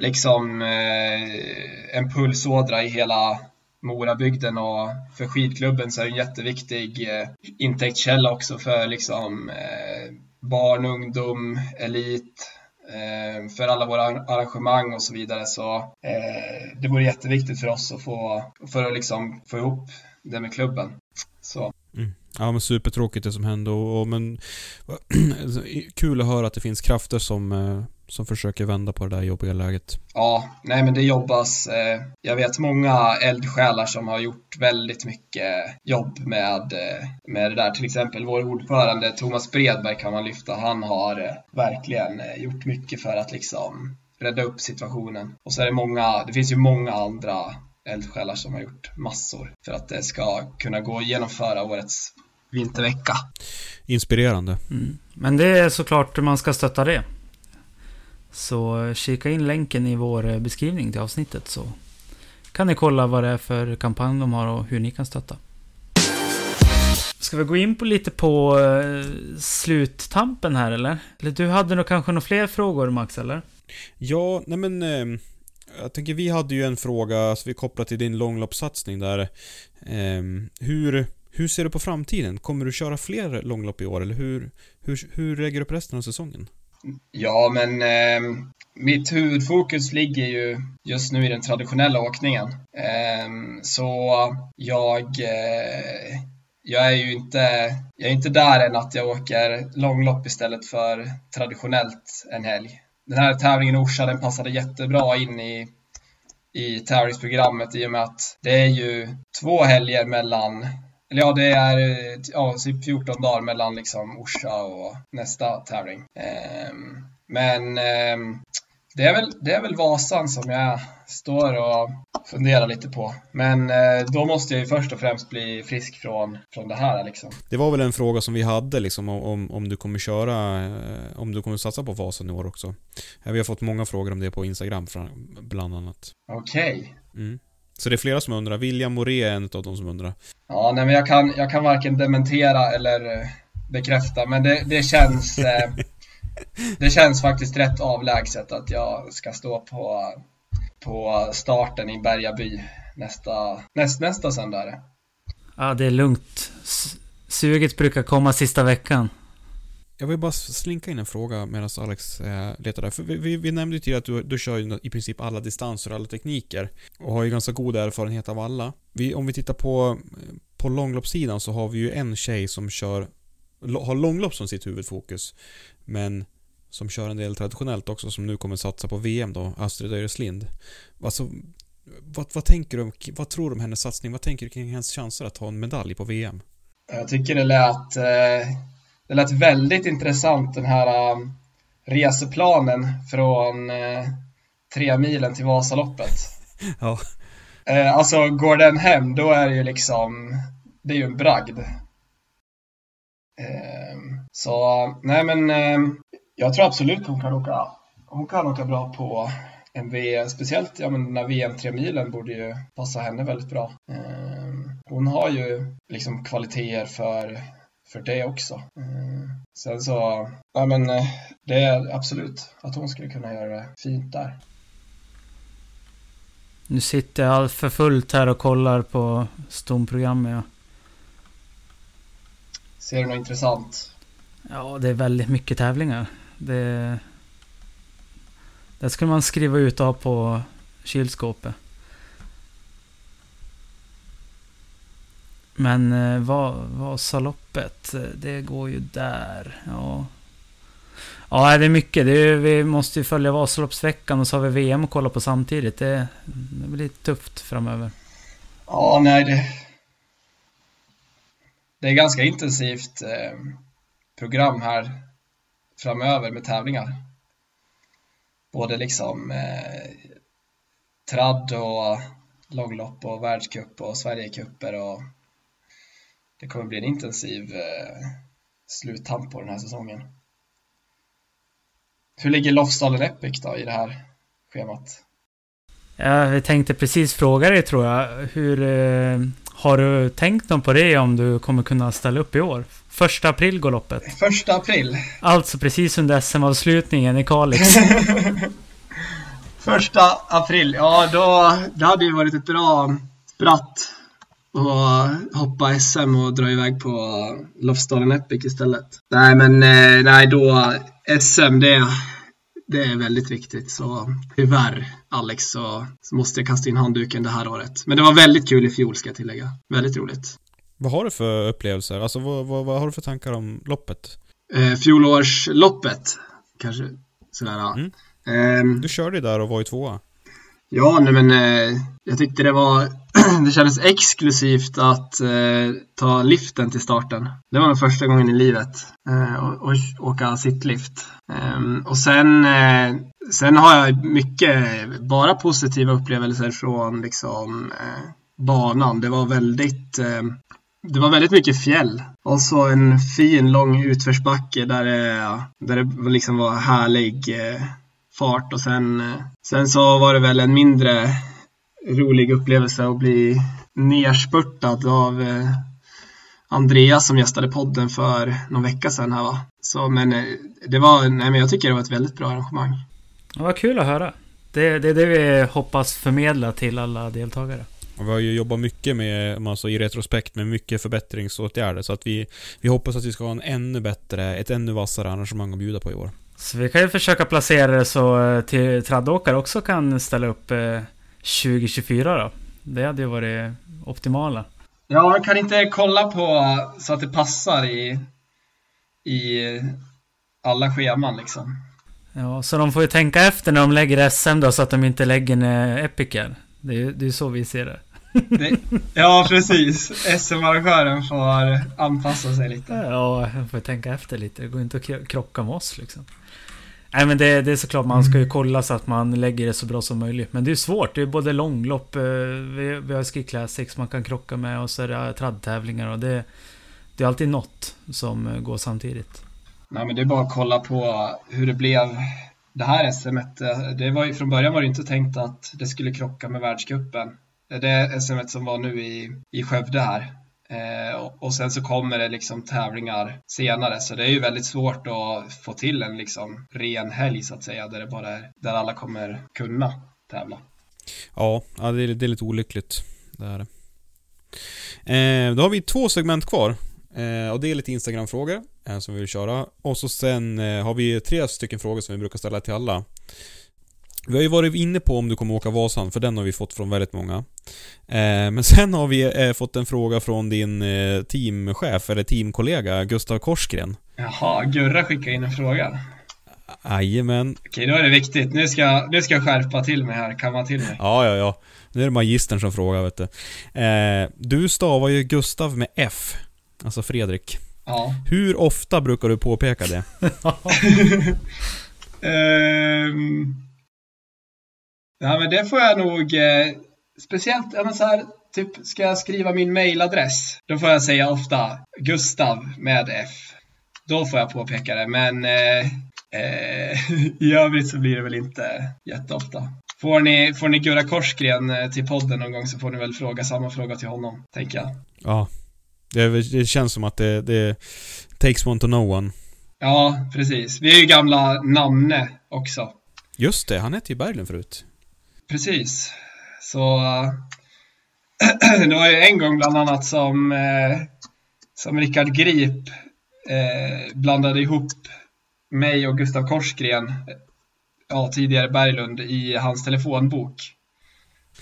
liksom en pulsådra i hela Morabygden och för skidklubben så är det en jätteviktig intäktskälla också för liksom barn, ungdom, elit, Eh, för alla våra arrangemang och så vidare. Så eh, det vore jätteviktigt för oss att få, för att liksom få ihop det med klubben. Så. Mm. Ja men supertråkigt det som hände och, och men [CLEARS THROAT] kul att höra att det finns krafter som eh, som försöker vända på det där jobbiga läget. Ja, nej men det jobbas. Eh, jag vet många eldsjälar som har gjort väldigt mycket jobb med, eh, med det där. Till exempel vår ordförande Thomas Bredberg kan man lyfta. Han har eh, verkligen gjort mycket för att liksom rädda upp situationen. Och så är det många, det finns ju många andra eldsjälar som har gjort massor för att det ska kunna gå att genomföra årets vintervecka. Inspirerande. Mm. Men det är såklart man ska stötta det. Så kika in länken i vår eh, beskrivning till avsnittet så kan ni kolla vad det är för kampanj de har och hur ni kan stötta. Ska vi gå in på lite på eh, sluttampen här eller? Eller du hade nog kanske några fler frågor Max eller? Ja, nej men eh, jag tänker vi hade ju en fråga, alltså vi kopplar till din långloppssatsning där. Ehm, hur, hur ser du på framtiden? Kommer du köra fler långlopp i år eller hur, hur, hur lägger du upp resten av säsongen? Ja, men eh, mitt huvudfokus ligger ju just nu i den traditionella åkningen. Eh, så jag, eh, jag är ju inte, jag är inte där än att jag åker långlopp istället för traditionellt en helg. Den här tävlingen i Orsa, den passade jättebra in i i tävlingsprogrammet i och med att det är ju två helger mellan eller ja, det är ja, typ 14 dagar mellan liksom Orsa och nästa tävling. Ehm, men ehm, det, är väl, det är väl Vasan som jag står och funderar lite på. Men eh, då måste jag ju först och främst bli frisk från, från det här liksom. Det var väl en fråga som vi hade liksom om, om du kommer köra, eh, om du kommer satsa på Vasan i år också. Vi har fått många frågor om det på Instagram bland annat. Okej. Okay. Mm. Så det är flera som undrar. William Moré är en av de som undrar. Ja, nej men jag kan, jag kan varken dementera eller eh, bekräfta, men det, det känns eh, [LAUGHS] Det känns faktiskt rätt avlägset att jag ska stå på på starten i Bergaby nästa, näst, nästa söndag. Ja, det är lugnt. Suget brukar komma sista veckan. Jag vill bara slinka in en fråga medan Alex eh, letar där. För vi, vi, vi nämnde ju tidigare att du, du kör ju i princip alla distanser och alla tekniker. Och har ju ganska god erfarenhet av alla. Vi, om vi tittar på, eh, på långloppssidan så har vi ju en tjej som kör har långlopp som sitt huvudfokus. Men som kör en del traditionellt också som nu kommer satsa på VM då, Astrid Öreslind. Alltså, vad, vad tänker du, vad tror du om hennes satsning? Vad tänker du kring hennes chanser att ta en medalj på VM? Jag tycker det lät, eh, det lät väldigt intressant den här um, reseplanen från eh, tre milen till Vasaloppet. Ja. Eh, alltså går den hem då är det ju liksom, det är ju en bragd. Så nej men jag tror absolut hon kan åka, hon kan åka bra på en VM, speciellt ja, men den här VM 3 milen borde ju passa henne väldigt bra. Hon har ju liksom kvaliteter för, för det också. Sen så, ja men det är absolut att hon skulle kunna göra det fint där. Nu sitter jag allt för fullt här och kollar på stomprogrammet. Ja. Ser du något intressant? Ja, det är väldigt mycket tävlingar. Det... Det skulle man skriva ut av på kylskåpet. Men eh, Vasaloppet, eh, det går ju där. Ja. Ja, det är mycket. Det är, vi måste ju följa Vasaloppsveckan och så har vi VM att kolla på samtidigt. Det, det blir tufft framöver. Ja, nej det... Det är ganska intensivt eh, program här framöver med tävlingar. Både liksom eh, tradd och långlopp och världscup och Sverigecuper och det kommer bli en intensiv eh, sluttamp på den här säsongen. Hur ligger Lofsdalen Epic då i det här schemat? Jag tänkte precis fråga dig tror jag. Hur eh, har du tänkt något på det om du kommer kunna ställa upp i år? Första april går loppet. Första april. Alltså precis under SM-avslutningen i Kalix. [LAUGHS] Första april, ja då, det hade ju varit ett bra spratt och hoppa SM och dra iväg på Lofsdalen Epic istället. Nej men eh, nej då, SM det, det är väldigt viktigt så tyvärr Alex så, så måste jag kasta in handduken det här året. Men det var väldigt kul i fjol ska jag tillägga. Väldigt roligt. Vad har du för upplevelser? Alltså vad, vad, vad har du för tankar om loppet? Eh, fjolårsloppet, kanske sådär. Mm. Eh, du körde där och var i tvåa. Ja, nej men eh, jag tyckte det var [CLEARS THROAT] det kändes exklusivt att eh, ta liften till starten. Det var den första gången i livet eh, och, och åka sittlift. Eh, och sen, eh, sen har jag mycket bara positiva upplevelser från liksom eh, banan. Det var väldigt eh, det var väldigt mycket fjäll och så en fin lång utförsbacke där det, där det liksom var härlig eh, fart och sen, eh, sen så var det väl en mindre rolig upplevelse att bli nerspurtad av eh, Andreas som gästade podden för någon vecka sedan här va. Så men eh, det var, nej men jag tycker det var ett väldigt bra arrangemang. Det var kul att höra. Det, det är det vi hoppas förmedla till alla deltagare. Och vi har ju jobbat mycket med, alltså i retrospekt, med mycket förbättringsåtgärder. Så att vi, vi hoppas att vi ska ha en ännu bättre, ett ännu vassare arrangemang att bjuda på i år. Så vi kan ju försöka placera det så eh, till traddåkare också kan ställa upp 2024 då. Det hade ju varit optimala. Ja, man kan inte kolla på så att det passar i, i alla scheman liksom. Ja, så de får ju tänka efter när de lägger SM då så att de inte lägger ner Epicer. Det är ju det är så vi ser det. det ja, precis. SM-arrangören får anpassa sig lite. Ja, de får tänka efter lite. Det går inte att krocka med oss liksom. Nej men det, det är såklart, man ska ju kolla så att man lägger det så bra som möjligt. Men det är svårt, det är både långlopp, eh, vi, vi har Ski Classics man kan krocka med och så är det traddtävlingar och det, det är alltid något som eh, går samtidigt. Nej men det är bara att kolla på hur det blev det här SMet. Eh, det var ju, från början var det inte tänkt att det skulle krocka med världskuppen. Det SMet som var nu i, i Skövde här. Eh, och sen så kommer det liksom tävlingar senare så det är ju väldigt svårt att få till en liksom ren helg så att säga där det bara är, där alla kommer kunna tävla. Ja, ja det, är, det är lite olyckligt. Det är det. Eh, då har vi två segment kvar. Eh, och det är lite Instagram-frågor eh, som vi vill köra. Och så sen eh, har vi tre stycken frågor som vi brukar ställa till alla. Vi har ju varit inne på om du kommer åka Vasan, för den har vi fått från väldigt många. Eh, men [LAUGHS] sen har vi eh, fått en fråga från din eh, teamchef, eller teamkollega, Gustav Korsgren. Jaha, Gurra skickar in en fråga. Jajamän. Okej, då är det viktigt. Nu ska, nu ska jag skärpa till mig här, kamma till mig. Ja, ja, ja. Nu är det magistern som frågar, vet du. Eh, du stavar ju Gustav med F. Alltså Fredrik. Ja. Hur ofta brukar du påpeka det? [LAUGHS] Ehm, ja, men det får jag nog... Eh, speciellt, ja, men så här, typ, ska jag skriva min mailadress? Då får jag säga ofta Gustav med F. Då får jag påpeka det, men eh, eh, [LAUGHS] i övrigt så blir det väl inte jätteofta. Får ni, får ni Gurra Korsgren eh, till podden någon gång så får ni väl fråga samma fråga till honom, tänker jag. Ja. Det, det känns som att det, det takes one to know one. Ja, precis. Vi är ju gamla namne också. Just det, han hette ju Berglund förut. Precis. Så [CLEARS THROAT] det var ju en gång bland annat som, eh, som Rickard Grip eh, blandade ihop mig och Gustav Korsgren, ja, tidigare Berglund, i hans telefonbok.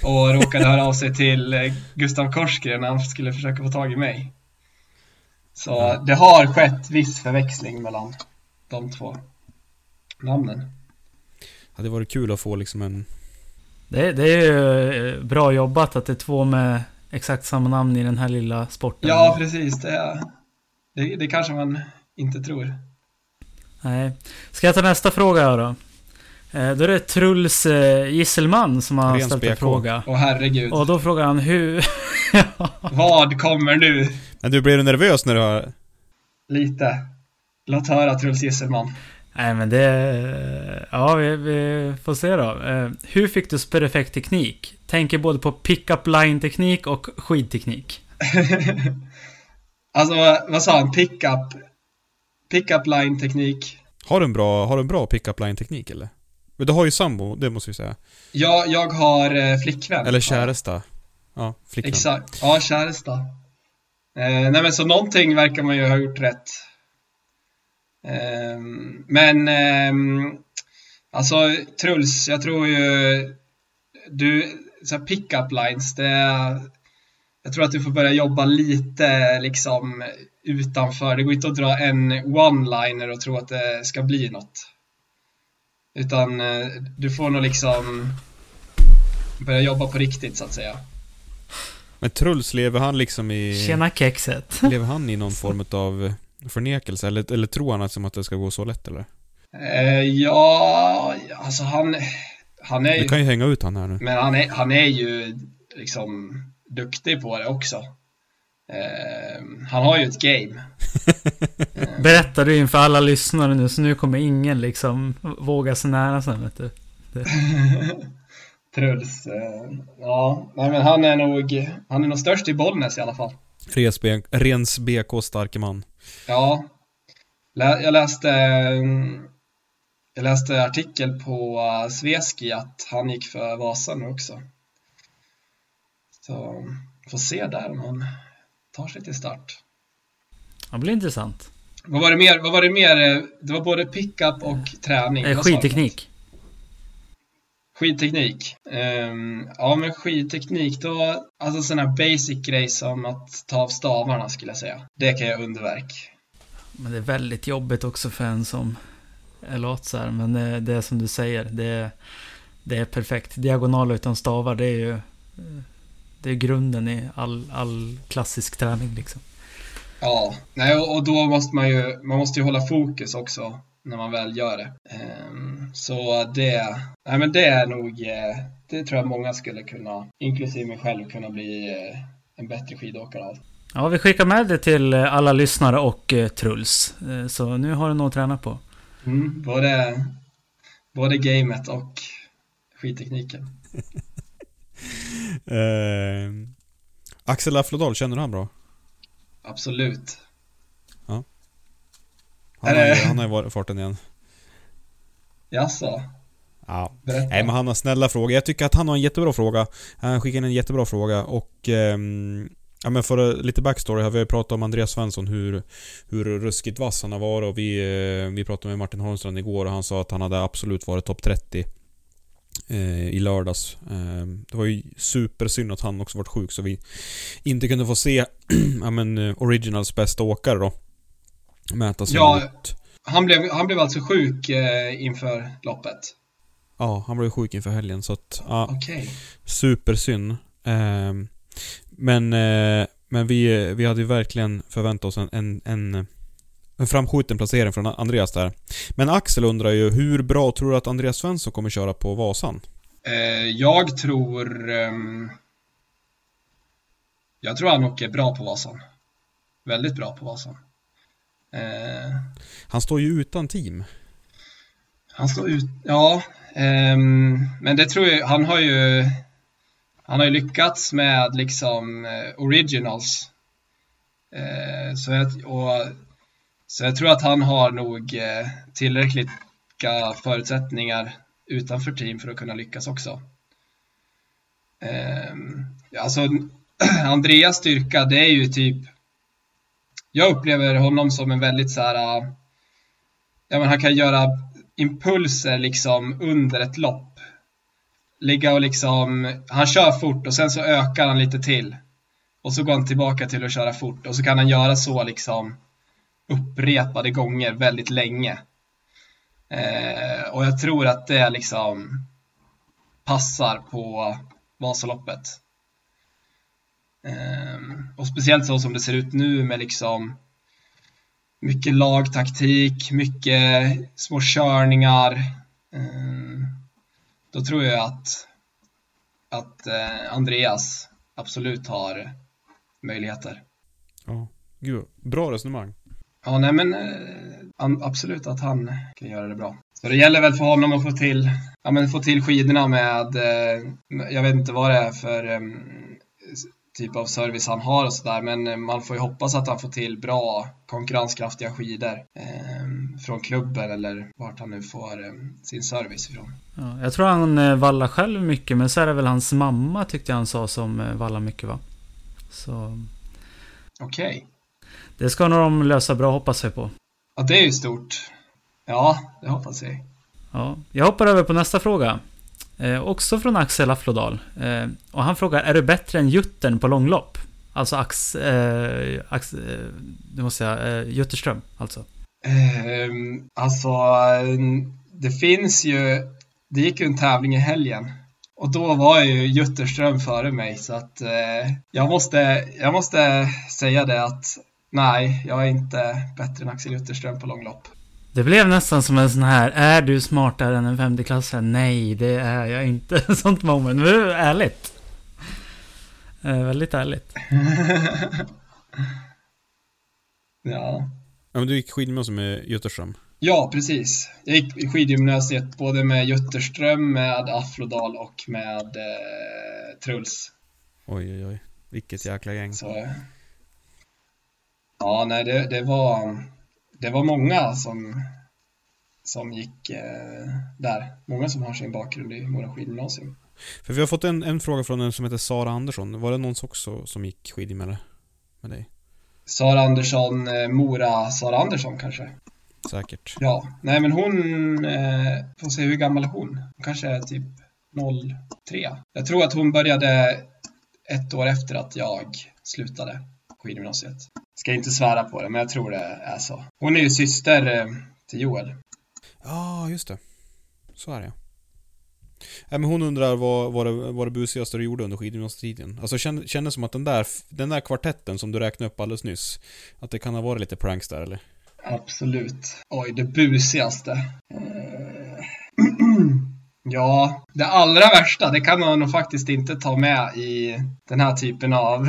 Och råkade höra av sig till eh, Gustav Korsgren när han skulle försöka få tag i mig. Så det har skett viss förväxling mellan de två namnen. Det Hade varit kul att få liksom en... Det, det är ju eh, bra jobbat att det är två med exakt samma namn i den här lilla sporten. Ja, precis. Det, är- det, det kanske man inte tror. Nej. Ska jag ta nästa fråga då? Eh, Då är det Truls eh, Gisselman som har Ren ställt en BK. fråga. Och herregud, Och då frågar han hur... [LAUGHS] vad kommer nu? Men du, blev du nervös när du har... Lite. Låt höra Truls Gisselman. Nej men det... Ja, vi, vi får se då. Eh, Hur fick du perfekt teknik? Tänker både på pick-up line-teknik och skidteknik. [LAUGHS] alltså, vad, vad sa han? Pickup? Pickup line teknik. Har du en bra, har du en bra pick-up line-teknik eller? Men du har ju sambo, det måste vi säga. Ja, jag har eh, flickvän. Eller käresta. Ja, flickvän. Exakt. Ja, käresta. Eh, nej men så någonting verkar man ju ha gjort rätt. Ehm, men ehm, alltså Truls, jag tror ju du, så här pick-up lines, det är, jag tror att du får börja jobba lite liksom utanför. Det går inte att dra en one-liner och tro att det ska bli något. Utan eh, du får nog liksom börja jobba på riktigt så att säga. Men Truls, lever han liksom i... Tjena kexet. Lever han i någon form av förnekelse? Eller, eller tror han att, som att det ska gå så lätt eller? Eh, ja, alltså han, han är Du ju, kan ju hänga ut han här nu. men han är, han är ju liksom duktig på det också. Eh, han har ju ett game. [LAUGHS] Berättar du inför alla lyssnare nu, så nu kommer ingen liksom våga sig nära sen vet du. [LAUGHS] Truls, eh, ja, nej men han är nog, han är nog störst i Bollnäs i alla fall. Rens BK starke man. Ja, jag läste, mm, jag läste artikel på uh, Sveski att han gick för Vasa nu också. Så får se där om han tar sig till start. Det blir intressant. Vad var det mer? Vad var det mer? Eh, Det var både pickup och träning. Eh, skidteknik. Skidteknik. Ehm, ja, men skidteknik då, alltså här basic grej som att ta av stavarna skulle jag säga. Det kan jag underverk. Men det är väldigt jobbigt också för en som är lat så här. Men det, det är som du säger, det är, det är perfekt. Diagonal utan stavar, det är ju det är grunden i all, all klassisk träning liksom. Ja, nej, och då måste man ju, man måste ju hålla fokus också när man väl gör det. Ehm, så det, nej men det är nog, eh, det tror jag många skulle kunna, inklusive mig själv, kunna bli eh, en bättre skidåkare av. Ja, vi skickar med det till eh, alla lyssnare och Truls. Så nu har du något att träna på. Mm, både, både gamet och skidtekniken. [LAUGHS] Eh, Axel Aflodal, känner du han bra? Absolut. Han har, ju- han har ju varit i farten igen. Jaså? Ja. Berätta. Nej men han har snälla frågor. Jag tycker att han har en jättebra fråga. Han skickade in en jättebra fråga och... ehm, ja men för eh, lite backstory här. Vi har pratat om Andreas Svensson, hur, hur ruskigt vass han har varit och vi, eh, vi pratade med Martin Holmstrand igår och han sa att han hade absolut varit topp 30 eh, i lördags. Eh, det var ju supersynd att han också varit sjuk så vi inte kunde få se [CLEARS THROAT] ja, men, eh, Originals bästa åkare då. Mäta sig Ja. mot... Han blev, han blev alltså sjuk eh, inför loppet. Ja, han blev sjuk inför helgen så att... Ja, Okej. supersynd. Ehm, men eh, men vi, vi hade ju verkligen förväntat oss en, en, en, en framskjuten placering från Andreas där. Men Axel undrar ju, hur bra tror du att Andreas Svensson kommer köra på Vasan? Eh, jag tror... ehm, jag tror han åker bra på Vasan. Väldigt bra på Vasan. Eh, Han står ju utan team. han står ut... Ja, ehm, men det tror jag... Han har ju... Han har ju lyckats med liksom eh, originals. Eh, så, jag, och, så jag tror att han har nog eh, tillräckligt förutsättningar utanför team för att kunna lyckas också. Ja, alltså, [CLEARS THROAT] Andreas styrka, det är ju typ... Jag upplever honom som en väldigt så här... Äh, ja, men han kan göra impulser liksom under ett lopp. Ligga och liksom... Han kör fort och sen så ökar han lite till. Och så går han tillbaka till att köra fort och så kan han göra så liksom upprepade gånger väldigt länge. Eh, och jag tror att det liksom passar på Vasaloppet. Ehm, och speciellt så som det ser ut nu med liksom mycket lagtaktik, mycket små körningar. Ehm, då tror jag att, att eh, Andreas absolut har möjligheter. Ja. Gud, bra resonemang. Ja, nej men eh, absolut att han kan göra det bra. Så det gäller väl för honom att få till, ja, men få till skidorna med, eh, jag vet inte vad det är för eh, typ av service han har och sådär, men eh, man får ju hoppas att han får till bra konkurrenskraftiga skidor eh, från klubben eller vart han nu får eh, sin service ifrån. Ja, jag tror han eh, vallar själv mycket, men så är det väl hans mamma tyckte jag han sa som eh, vallar mycket va? Så Okej, det ska nog de lösa bra hoppas jag på. ja det är ju stort. Ja, det hoppas jag. Ja, jag hoppar över på nästa fråga. Eh, också från Axel Afflodal. Eh, och han frågar, är du bättre än Juttern på långlopp? Alltså Ax... Eh, Ax eh, nu måste jag... Eh, Jutterström, alltså. Ehm, alltså, det finns ju, det gick ju en tävling i helgen och då var ju Jutterström före mig så att eh, jag, måste, jag måste säga det att nej, jag är inte bättre än Axel Jutterström på långlopp. Det blev nästan som en sån här, är du smartare än en femteklassare? Nej, det är jag inte. [LAUGHS] Sånt moment. Men det är ärligt. Eh, väldigt ärligt. [LAUGHS] Ja. Ja, men du gick skidgymnasium med Jutterström. ja, precis. Jag gick i skidgymnasiet både med Jutterström, med Aflodal och med eh, Truls. Oj, oj, oj. Vilket jäkla gäng. Så, ja, nej, det, det var det var många som som gick eh, där. Många som har sin bakgrund i Mora skidgymnasium. För vi har fått en, en fråga från en som heter Sara Andersson. Var det någon också som gick skidgym med, med dig? Sara Andersson, eh, Mora Sara Andersson kanske? Säkert. Ja, nej men hon, eh, får se hur gammal är hon? Hon kanske är typ 03. Jag tror att hon började ett år efter att jag slutade skidgymnasiet. Ska inte svära på det, men jag tror det är så. Hon är ju syster eh, till Joel. Ja, just det. Så är det ja. Ja, men hon undrar vad, vad, det, vad det busigaste du gjorde under skidgymnasietiden. Alltså känn- kändes som att den där, den där kvartetten som du räknade upp alldeles nyss, att det kan ha varit lite pranks där eller? Absolut. Oj, det busigaste. Eh, [CLEARS THROAT] Ja, det allra värsta, det kan man nog faktiskt inte ta med i den här typen av [LAUGHS]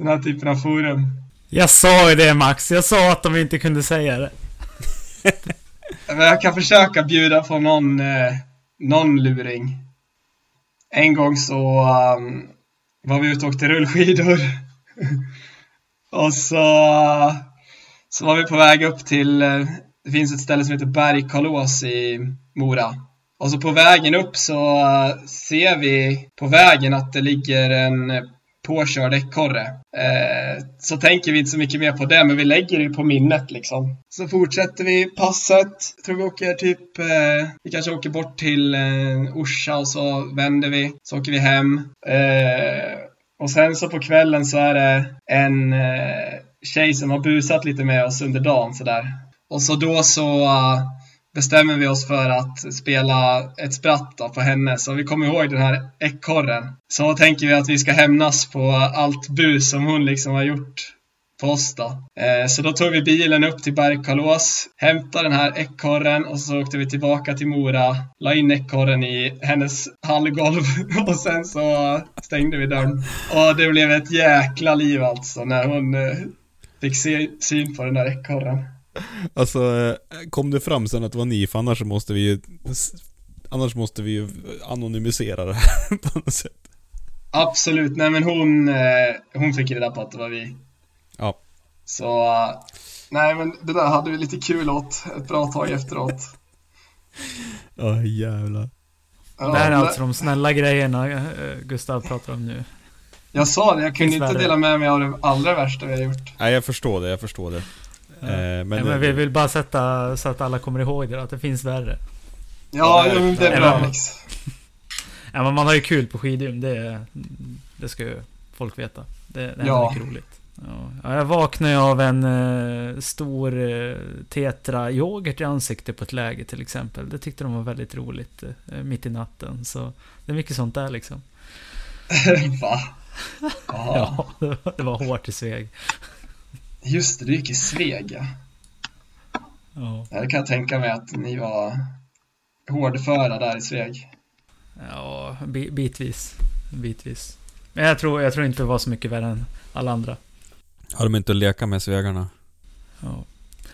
den här typen av forum. Jag sa ju det Max, jag sa att de inte kunde säga det. Men jag kan försöka bjuda på någon, eh, någon luring. En gång så um, var vi ute och åkte rullskidor. [LAUGHS] och så, så var vi på väg upp till, eh, det finns ett ställe som heter Bergkarlås i Mora. Och så på vägen upp så eh, ser vi på vägen att det ligger en påkörd ekorre. Eh, så tänker vi inte så mycket mer på det, men vi lägger det på minnet liksom. Så fortsätter vi passet. Jag tror vi åker typ, eh, vi kanske åker bort till eh, Orsa och så vänder vi. Så åker vi hem. Eh, och sen så på kvällen så är det en eh, tjej som har busat lite med oss under dagen sådär. Och så då så uh, bestämmer vi oss för att spela ett spratt då på henne. Så vi kommer ihåg den här ekorren. Så tänker vi att vi ska hämnas på allt bus som hon liksom har gjort på oss då. Eh, så då tog vi bilen upp till Bergkalås, hämtade den här ekorren och så åkte vi tillbaka till Mora, la in ekorren i hennes hallgolv [LAUGHS] och sen så stängde vi dörren. Och det blev ett jäkla liv alltså när hon eh, fick se syn på den där ekorren. Alltså, eh, kom det fram sen att det var ni? För annars så måste vi ju... Annars måste vi ju anonymisera det här [LAUGHS] på något sätt. Absolut, nej men hon, eh, hon fick reda på att det var vi. Ja. Så, eh, nej men det där hade vi lite kul åt ett bra tag efteråt. [LAUGHS] Ja, oh, jävlar. Ja, det här är alltså de snälla grejerna Gustav pratar om nu. Jag sa det, jag kunde inte dela med mig av det allra värsta vi har gjort. Nej, jag förstår det, jag förstår det. Ja. Eh, men, ja, men vi vill bara sätta så att alla kommer ihåg det, att det finns värre. Ja, ja det är bra. Ja, men man har ju kul på skidgym, det, det ska ju folk veta. Det, det är ja. mycket roligt. Ja, jag vaknade av en uh, stor uh, tetra yoghurt i ansiktet på ett läge till exempel. Det tyckte de var väldigt roligt uh, mitt i natten. Så det är mycket sånt där liksom. [LAUGHS] Va? [LAUGHS] ja, det var, det var hårt i Sveg. Just det, du gick i Sveg ja. Det kan jag tänka mig att ni var hårdföra där i Sveg. Ja, bitvis. Bitvis. Men jag tror, jag tror inte det var så mycket värre än alla andra. Har de inte att leka med Svegarna? Ja.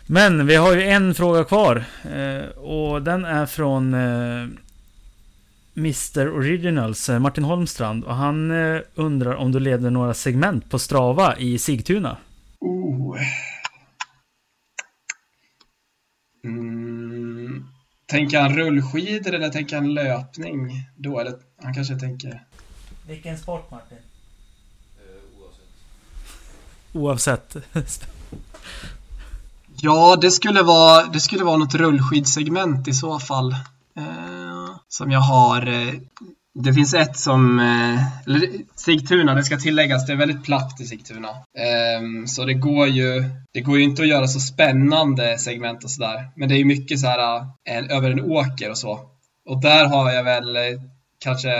Men vi har ju en fråga kvar. Eh, och den är från eh, Mr Originals, eh, Martin Holmstrand. Och han undrar om du leder några segment på Strava i Sigtuna? Oh. Mm. Tänker han rullskidor eller tänker han löpning då? Eller han kanske tänker... Vilken sport Martin? oavsett. oavsett. [LAUGHS] ja, det skulle, vara, det skulle vara något rullskidsegment i så fall. Eh, som jag har eh, det finns ett som, eh, eller Sigtuna, det ska tilläggas, det är väldigt platt i Sigtuna. Ehm, så det går ju, det går ju inte att göra så spännande segment och sådär. Men det är ju mycket så här eh, en, över en åker och så. Och där har jag väl eh, kanske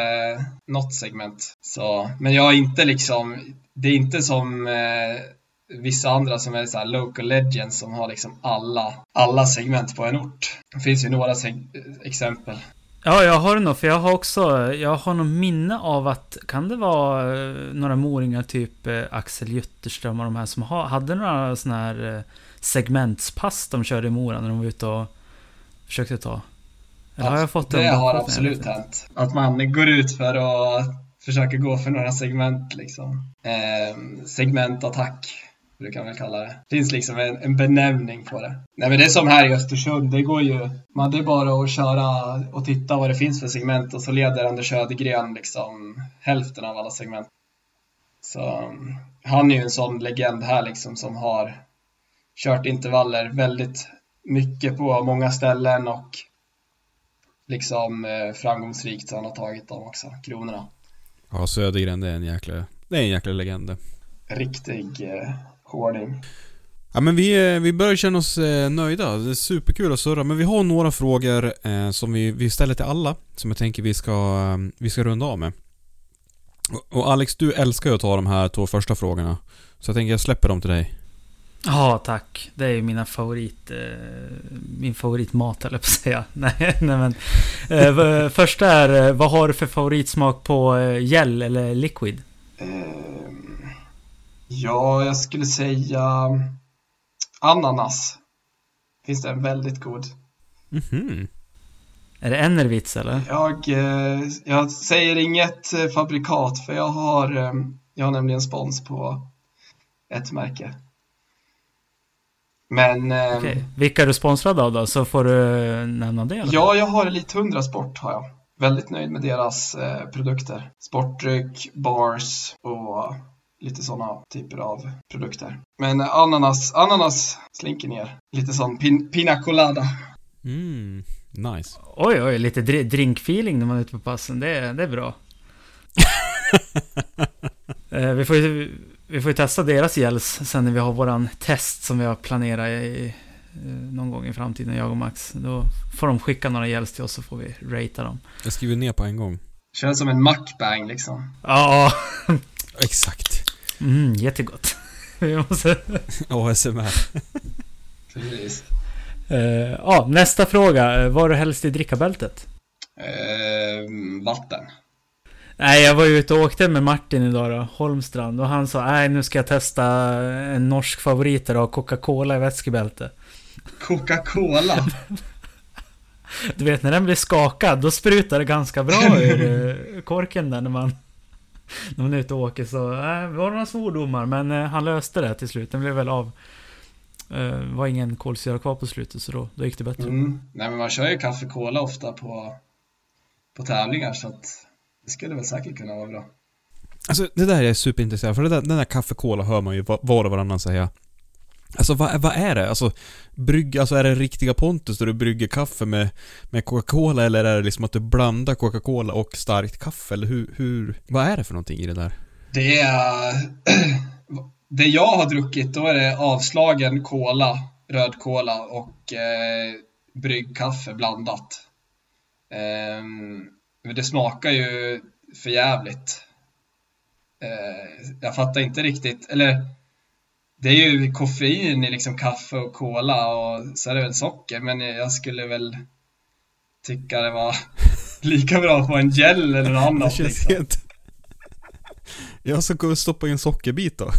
något segment. Så, men jag har inte liksom, det är inte som vissa andra som är så local legends som har liksom alla, alla segment på en ort. Det finns ju några exempel. Ja, jag har nog, för jag har också, jag har nog minne av att, kan det vara eh, några moringar, typ eh, Axel Jutterström och de här som ha, hade några sådana här eh, segmentspass de körde i Mora när de var ute och försökte ta? Eller har jag fått det har absolut hänt. Att man går ut för att försöka gå för några segment liksom. Eh, segmentattack brukar man väl kalla det. Det finns liksom en, en, benämning på det. Nej men det är som här i Östersund, det går ju, man, det är bara att köra och titta vad det finns för segment och så leder Anders Södergren liksom hälften av alla segment. Så han är ju en sån legend här liksom som har kört intervaller väldigt mycket på många ställen och liksom eh, framgångsrikt så han har tagit dem också, kronorna. Ja, Södergren det är en jäkla, det är en jäkla legend. Riktig eh, hårding. Ja men vi, eh, vi börjar känna oss eh, nöjda. Det är superkul att surra. Men vi har några frågor eh, som vi, vi ställer till alla. Som jag tänker vi ska, eh, vi ska runda av med. Och, och Alex, du älskar ju att ta de här två första frågorna. Så jag tänker jag släpper dem till dig. Ja, tack. Det är ju mina favorit... Eh, min favoritmat, eller på att säga. [LAUGHS] nej, nej men... Eh, första är, vad har du för favoritsmak på gel eller liquid? Ja, jag skulle säga ananas. Finns det en väldigt god. Mm -hmm. Är det Enervits eller? Jag, eh, jag säger inget eh, fabrikat för jag har, eh, jag har nämligen spons på ett märke. Men... Okej. Vilka är du sponsrad av då? Så får du nämna det. eller? Ja, jag har Elite 100 Sport har jag. Väldigt nöjd med deras produkter. Sportdryck, bars och lite sådana typer av produkter. Men ananas, ananas slinker ner. Lite som pin, pina colada. Mm, nice. Oj, oj, lite dri- drinkfeeling när man är ute på passen. Det, är- det är bra. [LAUGHS] eh, vi, får ju, vi får ju testa deras gels sen när vi har våran test som vi har planerat i, eh, någon gång i framtiden, jag och Max. Då får de skicka några gels till oss så får vi ratea dem. Jag skriver ner på en gång. Känns som en mukbang liksom. Ja, [LAUGHS] Exakt. mm, jättegott. [LAUGHS] Vi måste... ASMR. [LAUGHS] Precis. Eh, Ja, nästa fråga. Eh, Vad har du helst i drickabältet? Eh, vatten. Nej, jag var ju ute och åkte med Martin idag då, Holmstrand. Och han sa, nej nu ska jag testa en norsk favorit och Coca-Cola i vätskebälte. Coca-Cola. [LAUGHS] Du vet när den blir skakad, då sprutar det ganska bra ur eh, korken där när man... När man är ute och åker så, det var några svordomar men eh, han löste det till slut. Den blev väl av. Eh, Det var ingen kolsyra kvar på slutet så då, då gick det bättre. Mm. Nej men man kör ju kaffe cola ofta på, på tävlingar så att det skulle väl säkert kunna vara bra. Alltså det där är superintresserad för det där, den där kaffe-cola hör man ju va- var och varannan säga. Alltså vad, vad är det? Alltså, brygg, alltså är det riktiga Pontus där du brygger kaffe med, med Coca-Cola eller är det liksom att du blandar Coca-Cola och starkt kaffe? Eller hur, hur, vad är det för någonting i det där? Det är... [CLEARS THROAT] det jag har druckit, då är det avslagen cola, röd cola och eh, bryggkaffe blandat. Eh, men det smakar ju för jävligt. Eh, jag fattar inte riktigt, eller det är ju koffein i liksom kaffe och cola och så är det väl socker, men jag skulle väl tycka det var [LAUGHS] lika bra på en gel eller något Det annat. känns Liksom. helt... [LAUGHS] Jag ska gå och stoppa i en sockerbit då.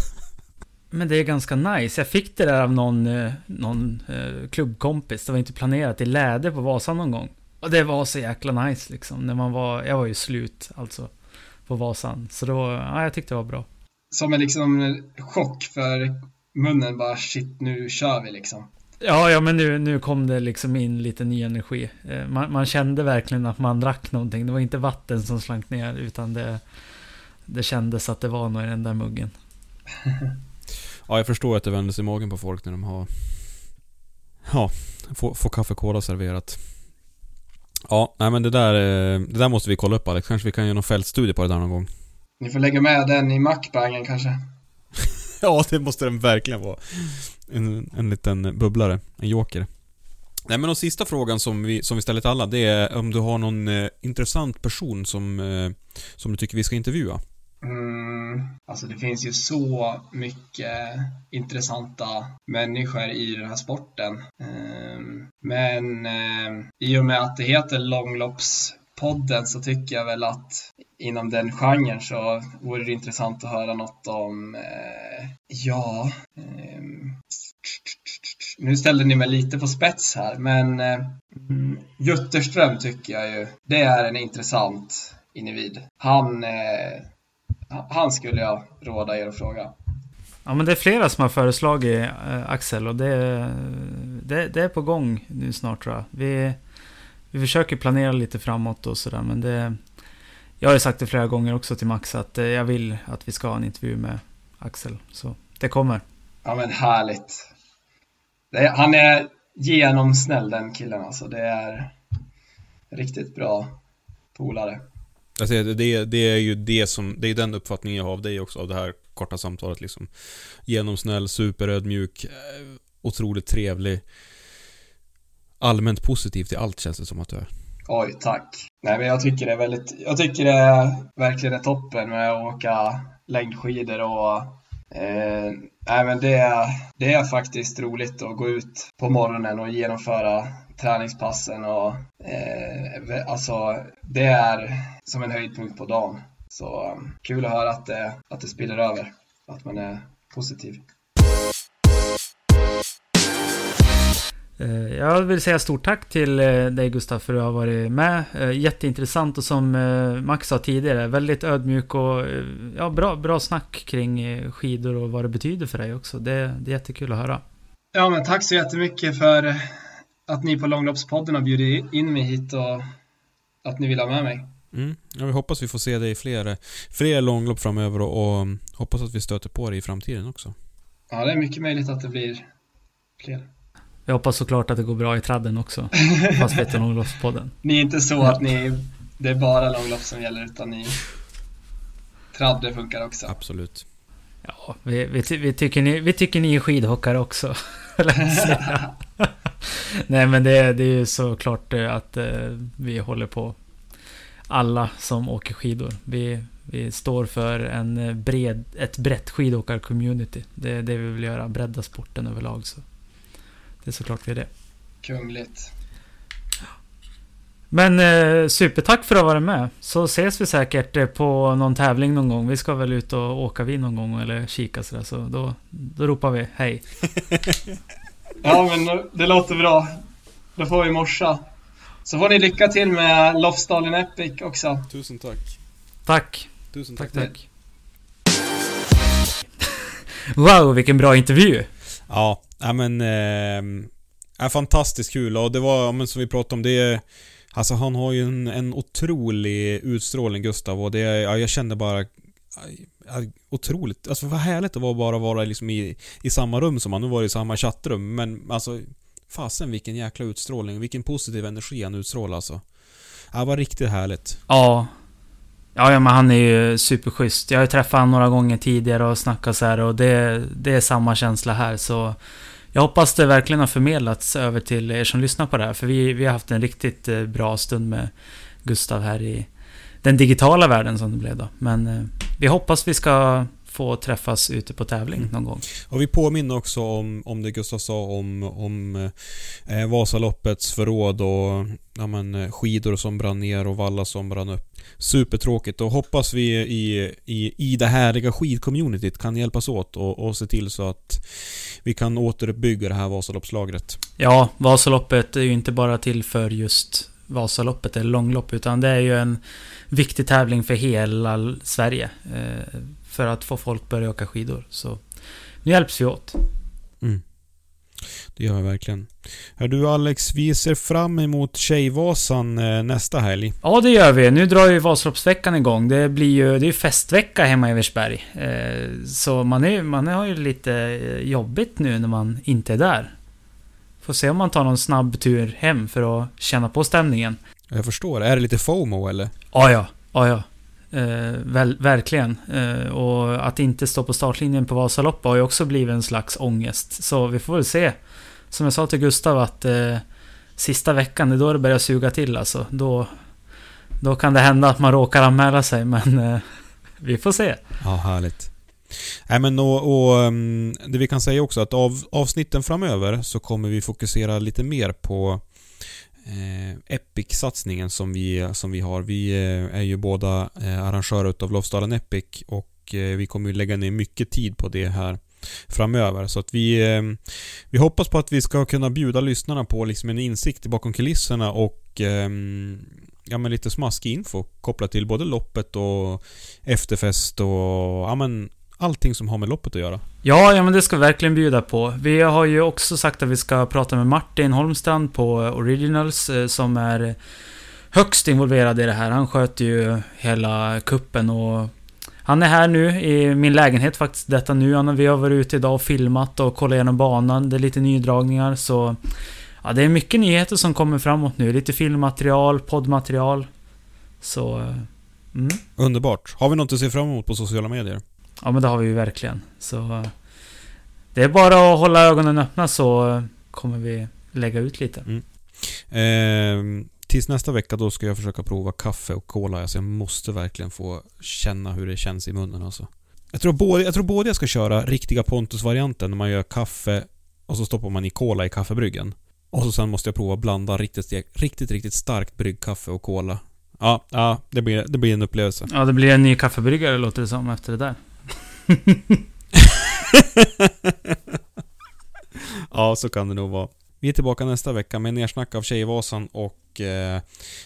Men det är ganska nice. Jag fick det där av någon, eh, någon eh, klubbkompis. Det var inte planerat i läder på Vasan någon gång. Och det var så jäkla nice liksom. När man var, jag var ju slut alltså. På Vasan. Så då, ja jag tyckte det var bra. Som en liksom chock för munnen bara shit nu kör vi liksom. Ja, ja men nu, nu kom det liksom in lite ny energi. Eh, Man, man kände verkligen att man drack någonting. Det var inte vatten som slank ner utan det, det kändes att det var något i den där muggen. [LAUGHS] Ja, jag förstår att det vänder sig i magen på folk när de har... Ja, får, får kaffe cola serverat. Ja, nej men det där, eh, det där måste vi kolla upp Alex. Kanske vi kan göra någon fältstudie på det där någon gång. Ni får lägga med den i mackbangen kanske. [LAUGHS] Ja, det måste den verkligen vara. En, en liten bubblare, en joker. Nej men och sista frågan som vi, som vi ställer till alla, det är om du har någon eh, intressant person som, eh, som du tycker vi ska intervjua. Mm, alltså det finns ju så mycket intressanta människor i den här sporten. Ehm, men ehm, i och med att det heter podden så tycker jag väl att inom den genren så vore det intressant att höra något om, eh, ja, eh, nu ställde ni mig lite på spets här, men eh, mm, Jutterström tycker jag ju, det är en intressant individ. Han, eh, han skulle jag råda er att fråga. Ja men det är flera som har föreslagit eh, Axel och det, det, det är på gång nu snart tror jag. Vi, vi försöker planera lite framåt och sådär men det... Jag har ju sagt det flera gånger också till Max att eh, jag vill att vi ska ha en intervju med Axel. Så det kommer. Ja men härligt. Det är, han är genomsnäll den killen alltså. Det är riktigt bra polare. Alltså, det, det är ju det som, det är den uppfattningen jag har av dig också, av det här korta samtalet liksom. Genomsnäll, superödmjuk, eh, otroligt trevlig. Allmänt positiv till allt känns det som att du är. Oj, tack. Nej men jag tycker det är väldigt, jag tycker det är verkligen är toppen med att åka längdskidor och eh, nej men det, är- det är faktiskt roligt att gå ut på morgonen och genomföra träningspassen och eh, alltså det är som en höjdpunkt på dagen. Så kul att höra att det, att det spiller över, att man är positiv. Jag vill säga stort tack till eh, dig Gustav för att du har varit med. Eh, Jätteintressant och som eh, Max sa tidigare, väldigt ödmjuk och eh, ja, bra, bra snack kring eh, skidor och vad det betyder för dig också. Det, det är jättekul att höra. Ja, men tack så jättemycket för att ni på Långloppspodden har bjudit in mig hit och att ni vill ha med mig. Mm. Ja, vi hoppas vi får se dig i fler, fler långlopp framöver och, och hoppas att vi stöter på dig i framtiden också. Ja, det är mycket möjligt att det blir fler. Jag hoppas såklart att det går bra i tradden också. Fast vet du långloppspodden. Ni är inte så att ni, det är bara långlopp som gäller utan ni Tradde funkar också. Absolut. Ja, vi, vi, vi, tycker ni, vi tycker ni är skidhockare också. [LAUGHS] [LAUGHS] Nej men det, det är ju såklart eh, att eh, vi håller på alla som åker skidor. Vi, vi står för en eh, bred, ett brett skidåkar-community. Det är det vi vill göra, bredda sporten överlag. Så. Det är såklart vi är det. Kungligt. Men eh, supertack för att ha varit med. Så ses vi säkert eh, på någon tävling någon gång. Vi ska väl ut och åka vi någon gång eller kika sådär. Så då, då ropar vi hej. [LAUGHS] ja men det låter bra. Då får vi morsa. Så får ni lycka till med Lofsdalen Epic också. Tusen tack. Tack. Tusen tack. Tack, tack. [LAUGHS] wow, vilken bra intervju. Ja, ja men... Eh, är fantastiskt kul och det var, men som vi pratade om, det är Alltså han har ju en, en otrolig utstrålning Gustav och det, ja, jag kände bara ja, Otroligt, alltså vad härligt det var bara vara liksom i, i samma rum som han, nu var det i samma chattrum men alltså Fasen vilken jäkla utstrålning, vilken positiv energi han utstrålar alltså. Ja, det var riktigt härligt. Ja. Ja, ja men han är ju superschysst. Jag har ju träffat honom några gånger tidigare och snackat så här och det, det är samma känsla här så jag hoppas det verkligen har förmedlats över till er som lyssnar på det här. För vi, vi har haft en riktigt eh, bra stund med Gustav här i den digitala världen som det blev då. Men eh, vi hoppas vi ska få träffas ute på tävling mm. någon gång. Och vi påminner också om, om det Gustav sa om, om eh, Vasaloppets förråd och ja, men, eh, skidor som brann ner och vallar som brann upp. Supertråkigt och hoppas vi i, i, i det härliga skidcommunityt kan hjälpas åt och, och se till så att vi kan återuppbygga det här Vasaloppslagret. Ja, Vasaloppet är ju inte bara till för just Vasaloppet eller långlopp utan det är ju en viktig tävling för hela Sverige. För att få folk att börja åka skidor. Så nu hjälps vi åt. Mm. Det gör vi verkligen. Hör du Alex, vi ser fram emot Tjejvasan eh, nästa helg. Ja, det gör vi. Nu drar ju Vasaloppsveckan igång. Det blir ju det är festvecka hemma i Eversberg. Eh, så man, är, man har ju lite eh, jobbigt nu när man inte är där. Får se om man tar någon snabb tur hem för att känna på stämningen. Jag förstår. Är det lite FOMO eller? Ja, ja. Ja, ja. Eh, väl, verkligen. Eh, och att inte stå på startlinjen på Vasaloppet har ju också blivit en slags ångest. Så vi får väl se. Som jag sa till Gustav att eh, sista veckan, det är då det börjar suga till alltså. Då, då kan det hända att man råkar anmäla sig, men eh, vi får se. Ja, härligt. Nej men och, och, mm, det vi kan säga också att av avsnitten framöver så kommer vi fokusera lite mer på eh, Epic-satsningen som vi, som vi har. Vi eh, är ju båda eh, arrangörer utav Lofsdalen Epic och eh, vi kommer ju lägga ner mycket tid på det här framöver. Så att vi, eh, vi hoppas på att vi ska kunna bjuda lyssnarna på liksom en insikt bakom kulisserna och eh, ja, men lite smaskig info kopplat till både loppet och efterfest och ja, men allting som har med loppet att göra. Ja, ja men det ska vi verkligen bjuda på. Vi har ju också sagt att vi ska prata med Martin Holmstrand på Originals eh, som är högst involverad i det här. Han sköter ju hela kuppen och han är här nu i min lägenhet faktiskt, detta nu. Vi har varit ute idag och filmat och kollat igenom banan. Det är lite nydragningar så... Ja, det är mycket nyheter som kommer framåt nu. Lite filmmaterial, poddmaterial. Så... Eh, mm. Underbart. Har vi något att se fram emot på sociala medier? Ja men det har vi ju verkligen. Så... Det är bara att hålla ögonen öppna så kommer vi lägga ut lite. Mm. Eh, tills nästa vecka då ska jag försöka prova kaffe och cola. Alltså jag måste verkligen få känna hur det känns i munnen alltså. Jag tror både jag, tror både jag ska köra riktiga Pontus-varianten när man gör kaffe och så stoppar man i cola i kaffebryggen. Och så sen måste jag prova att blanda riktigt, riktigt, riktigt starkt bryggkaffe och cola. Ja, ja det, blir, det blir en upplevelse. Ja, det blir en ny kaffebryggare låter det som efter det där. Ja, så kan det nog vara. Vi är tillbaka nästa vecka med nersnack av Tjejvasan och eh,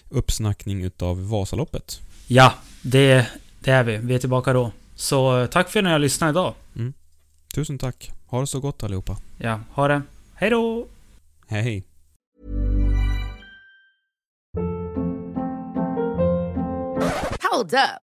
uppsnackning utav Vasaloppet. Ja, det, det är vi. Vi är tillbaka då. Så tack för att ni har lyssnat idag. Mm. Tusen tack. Ha det så gott allihopa. Ja, ha det. Hej då! Hej. Hold up.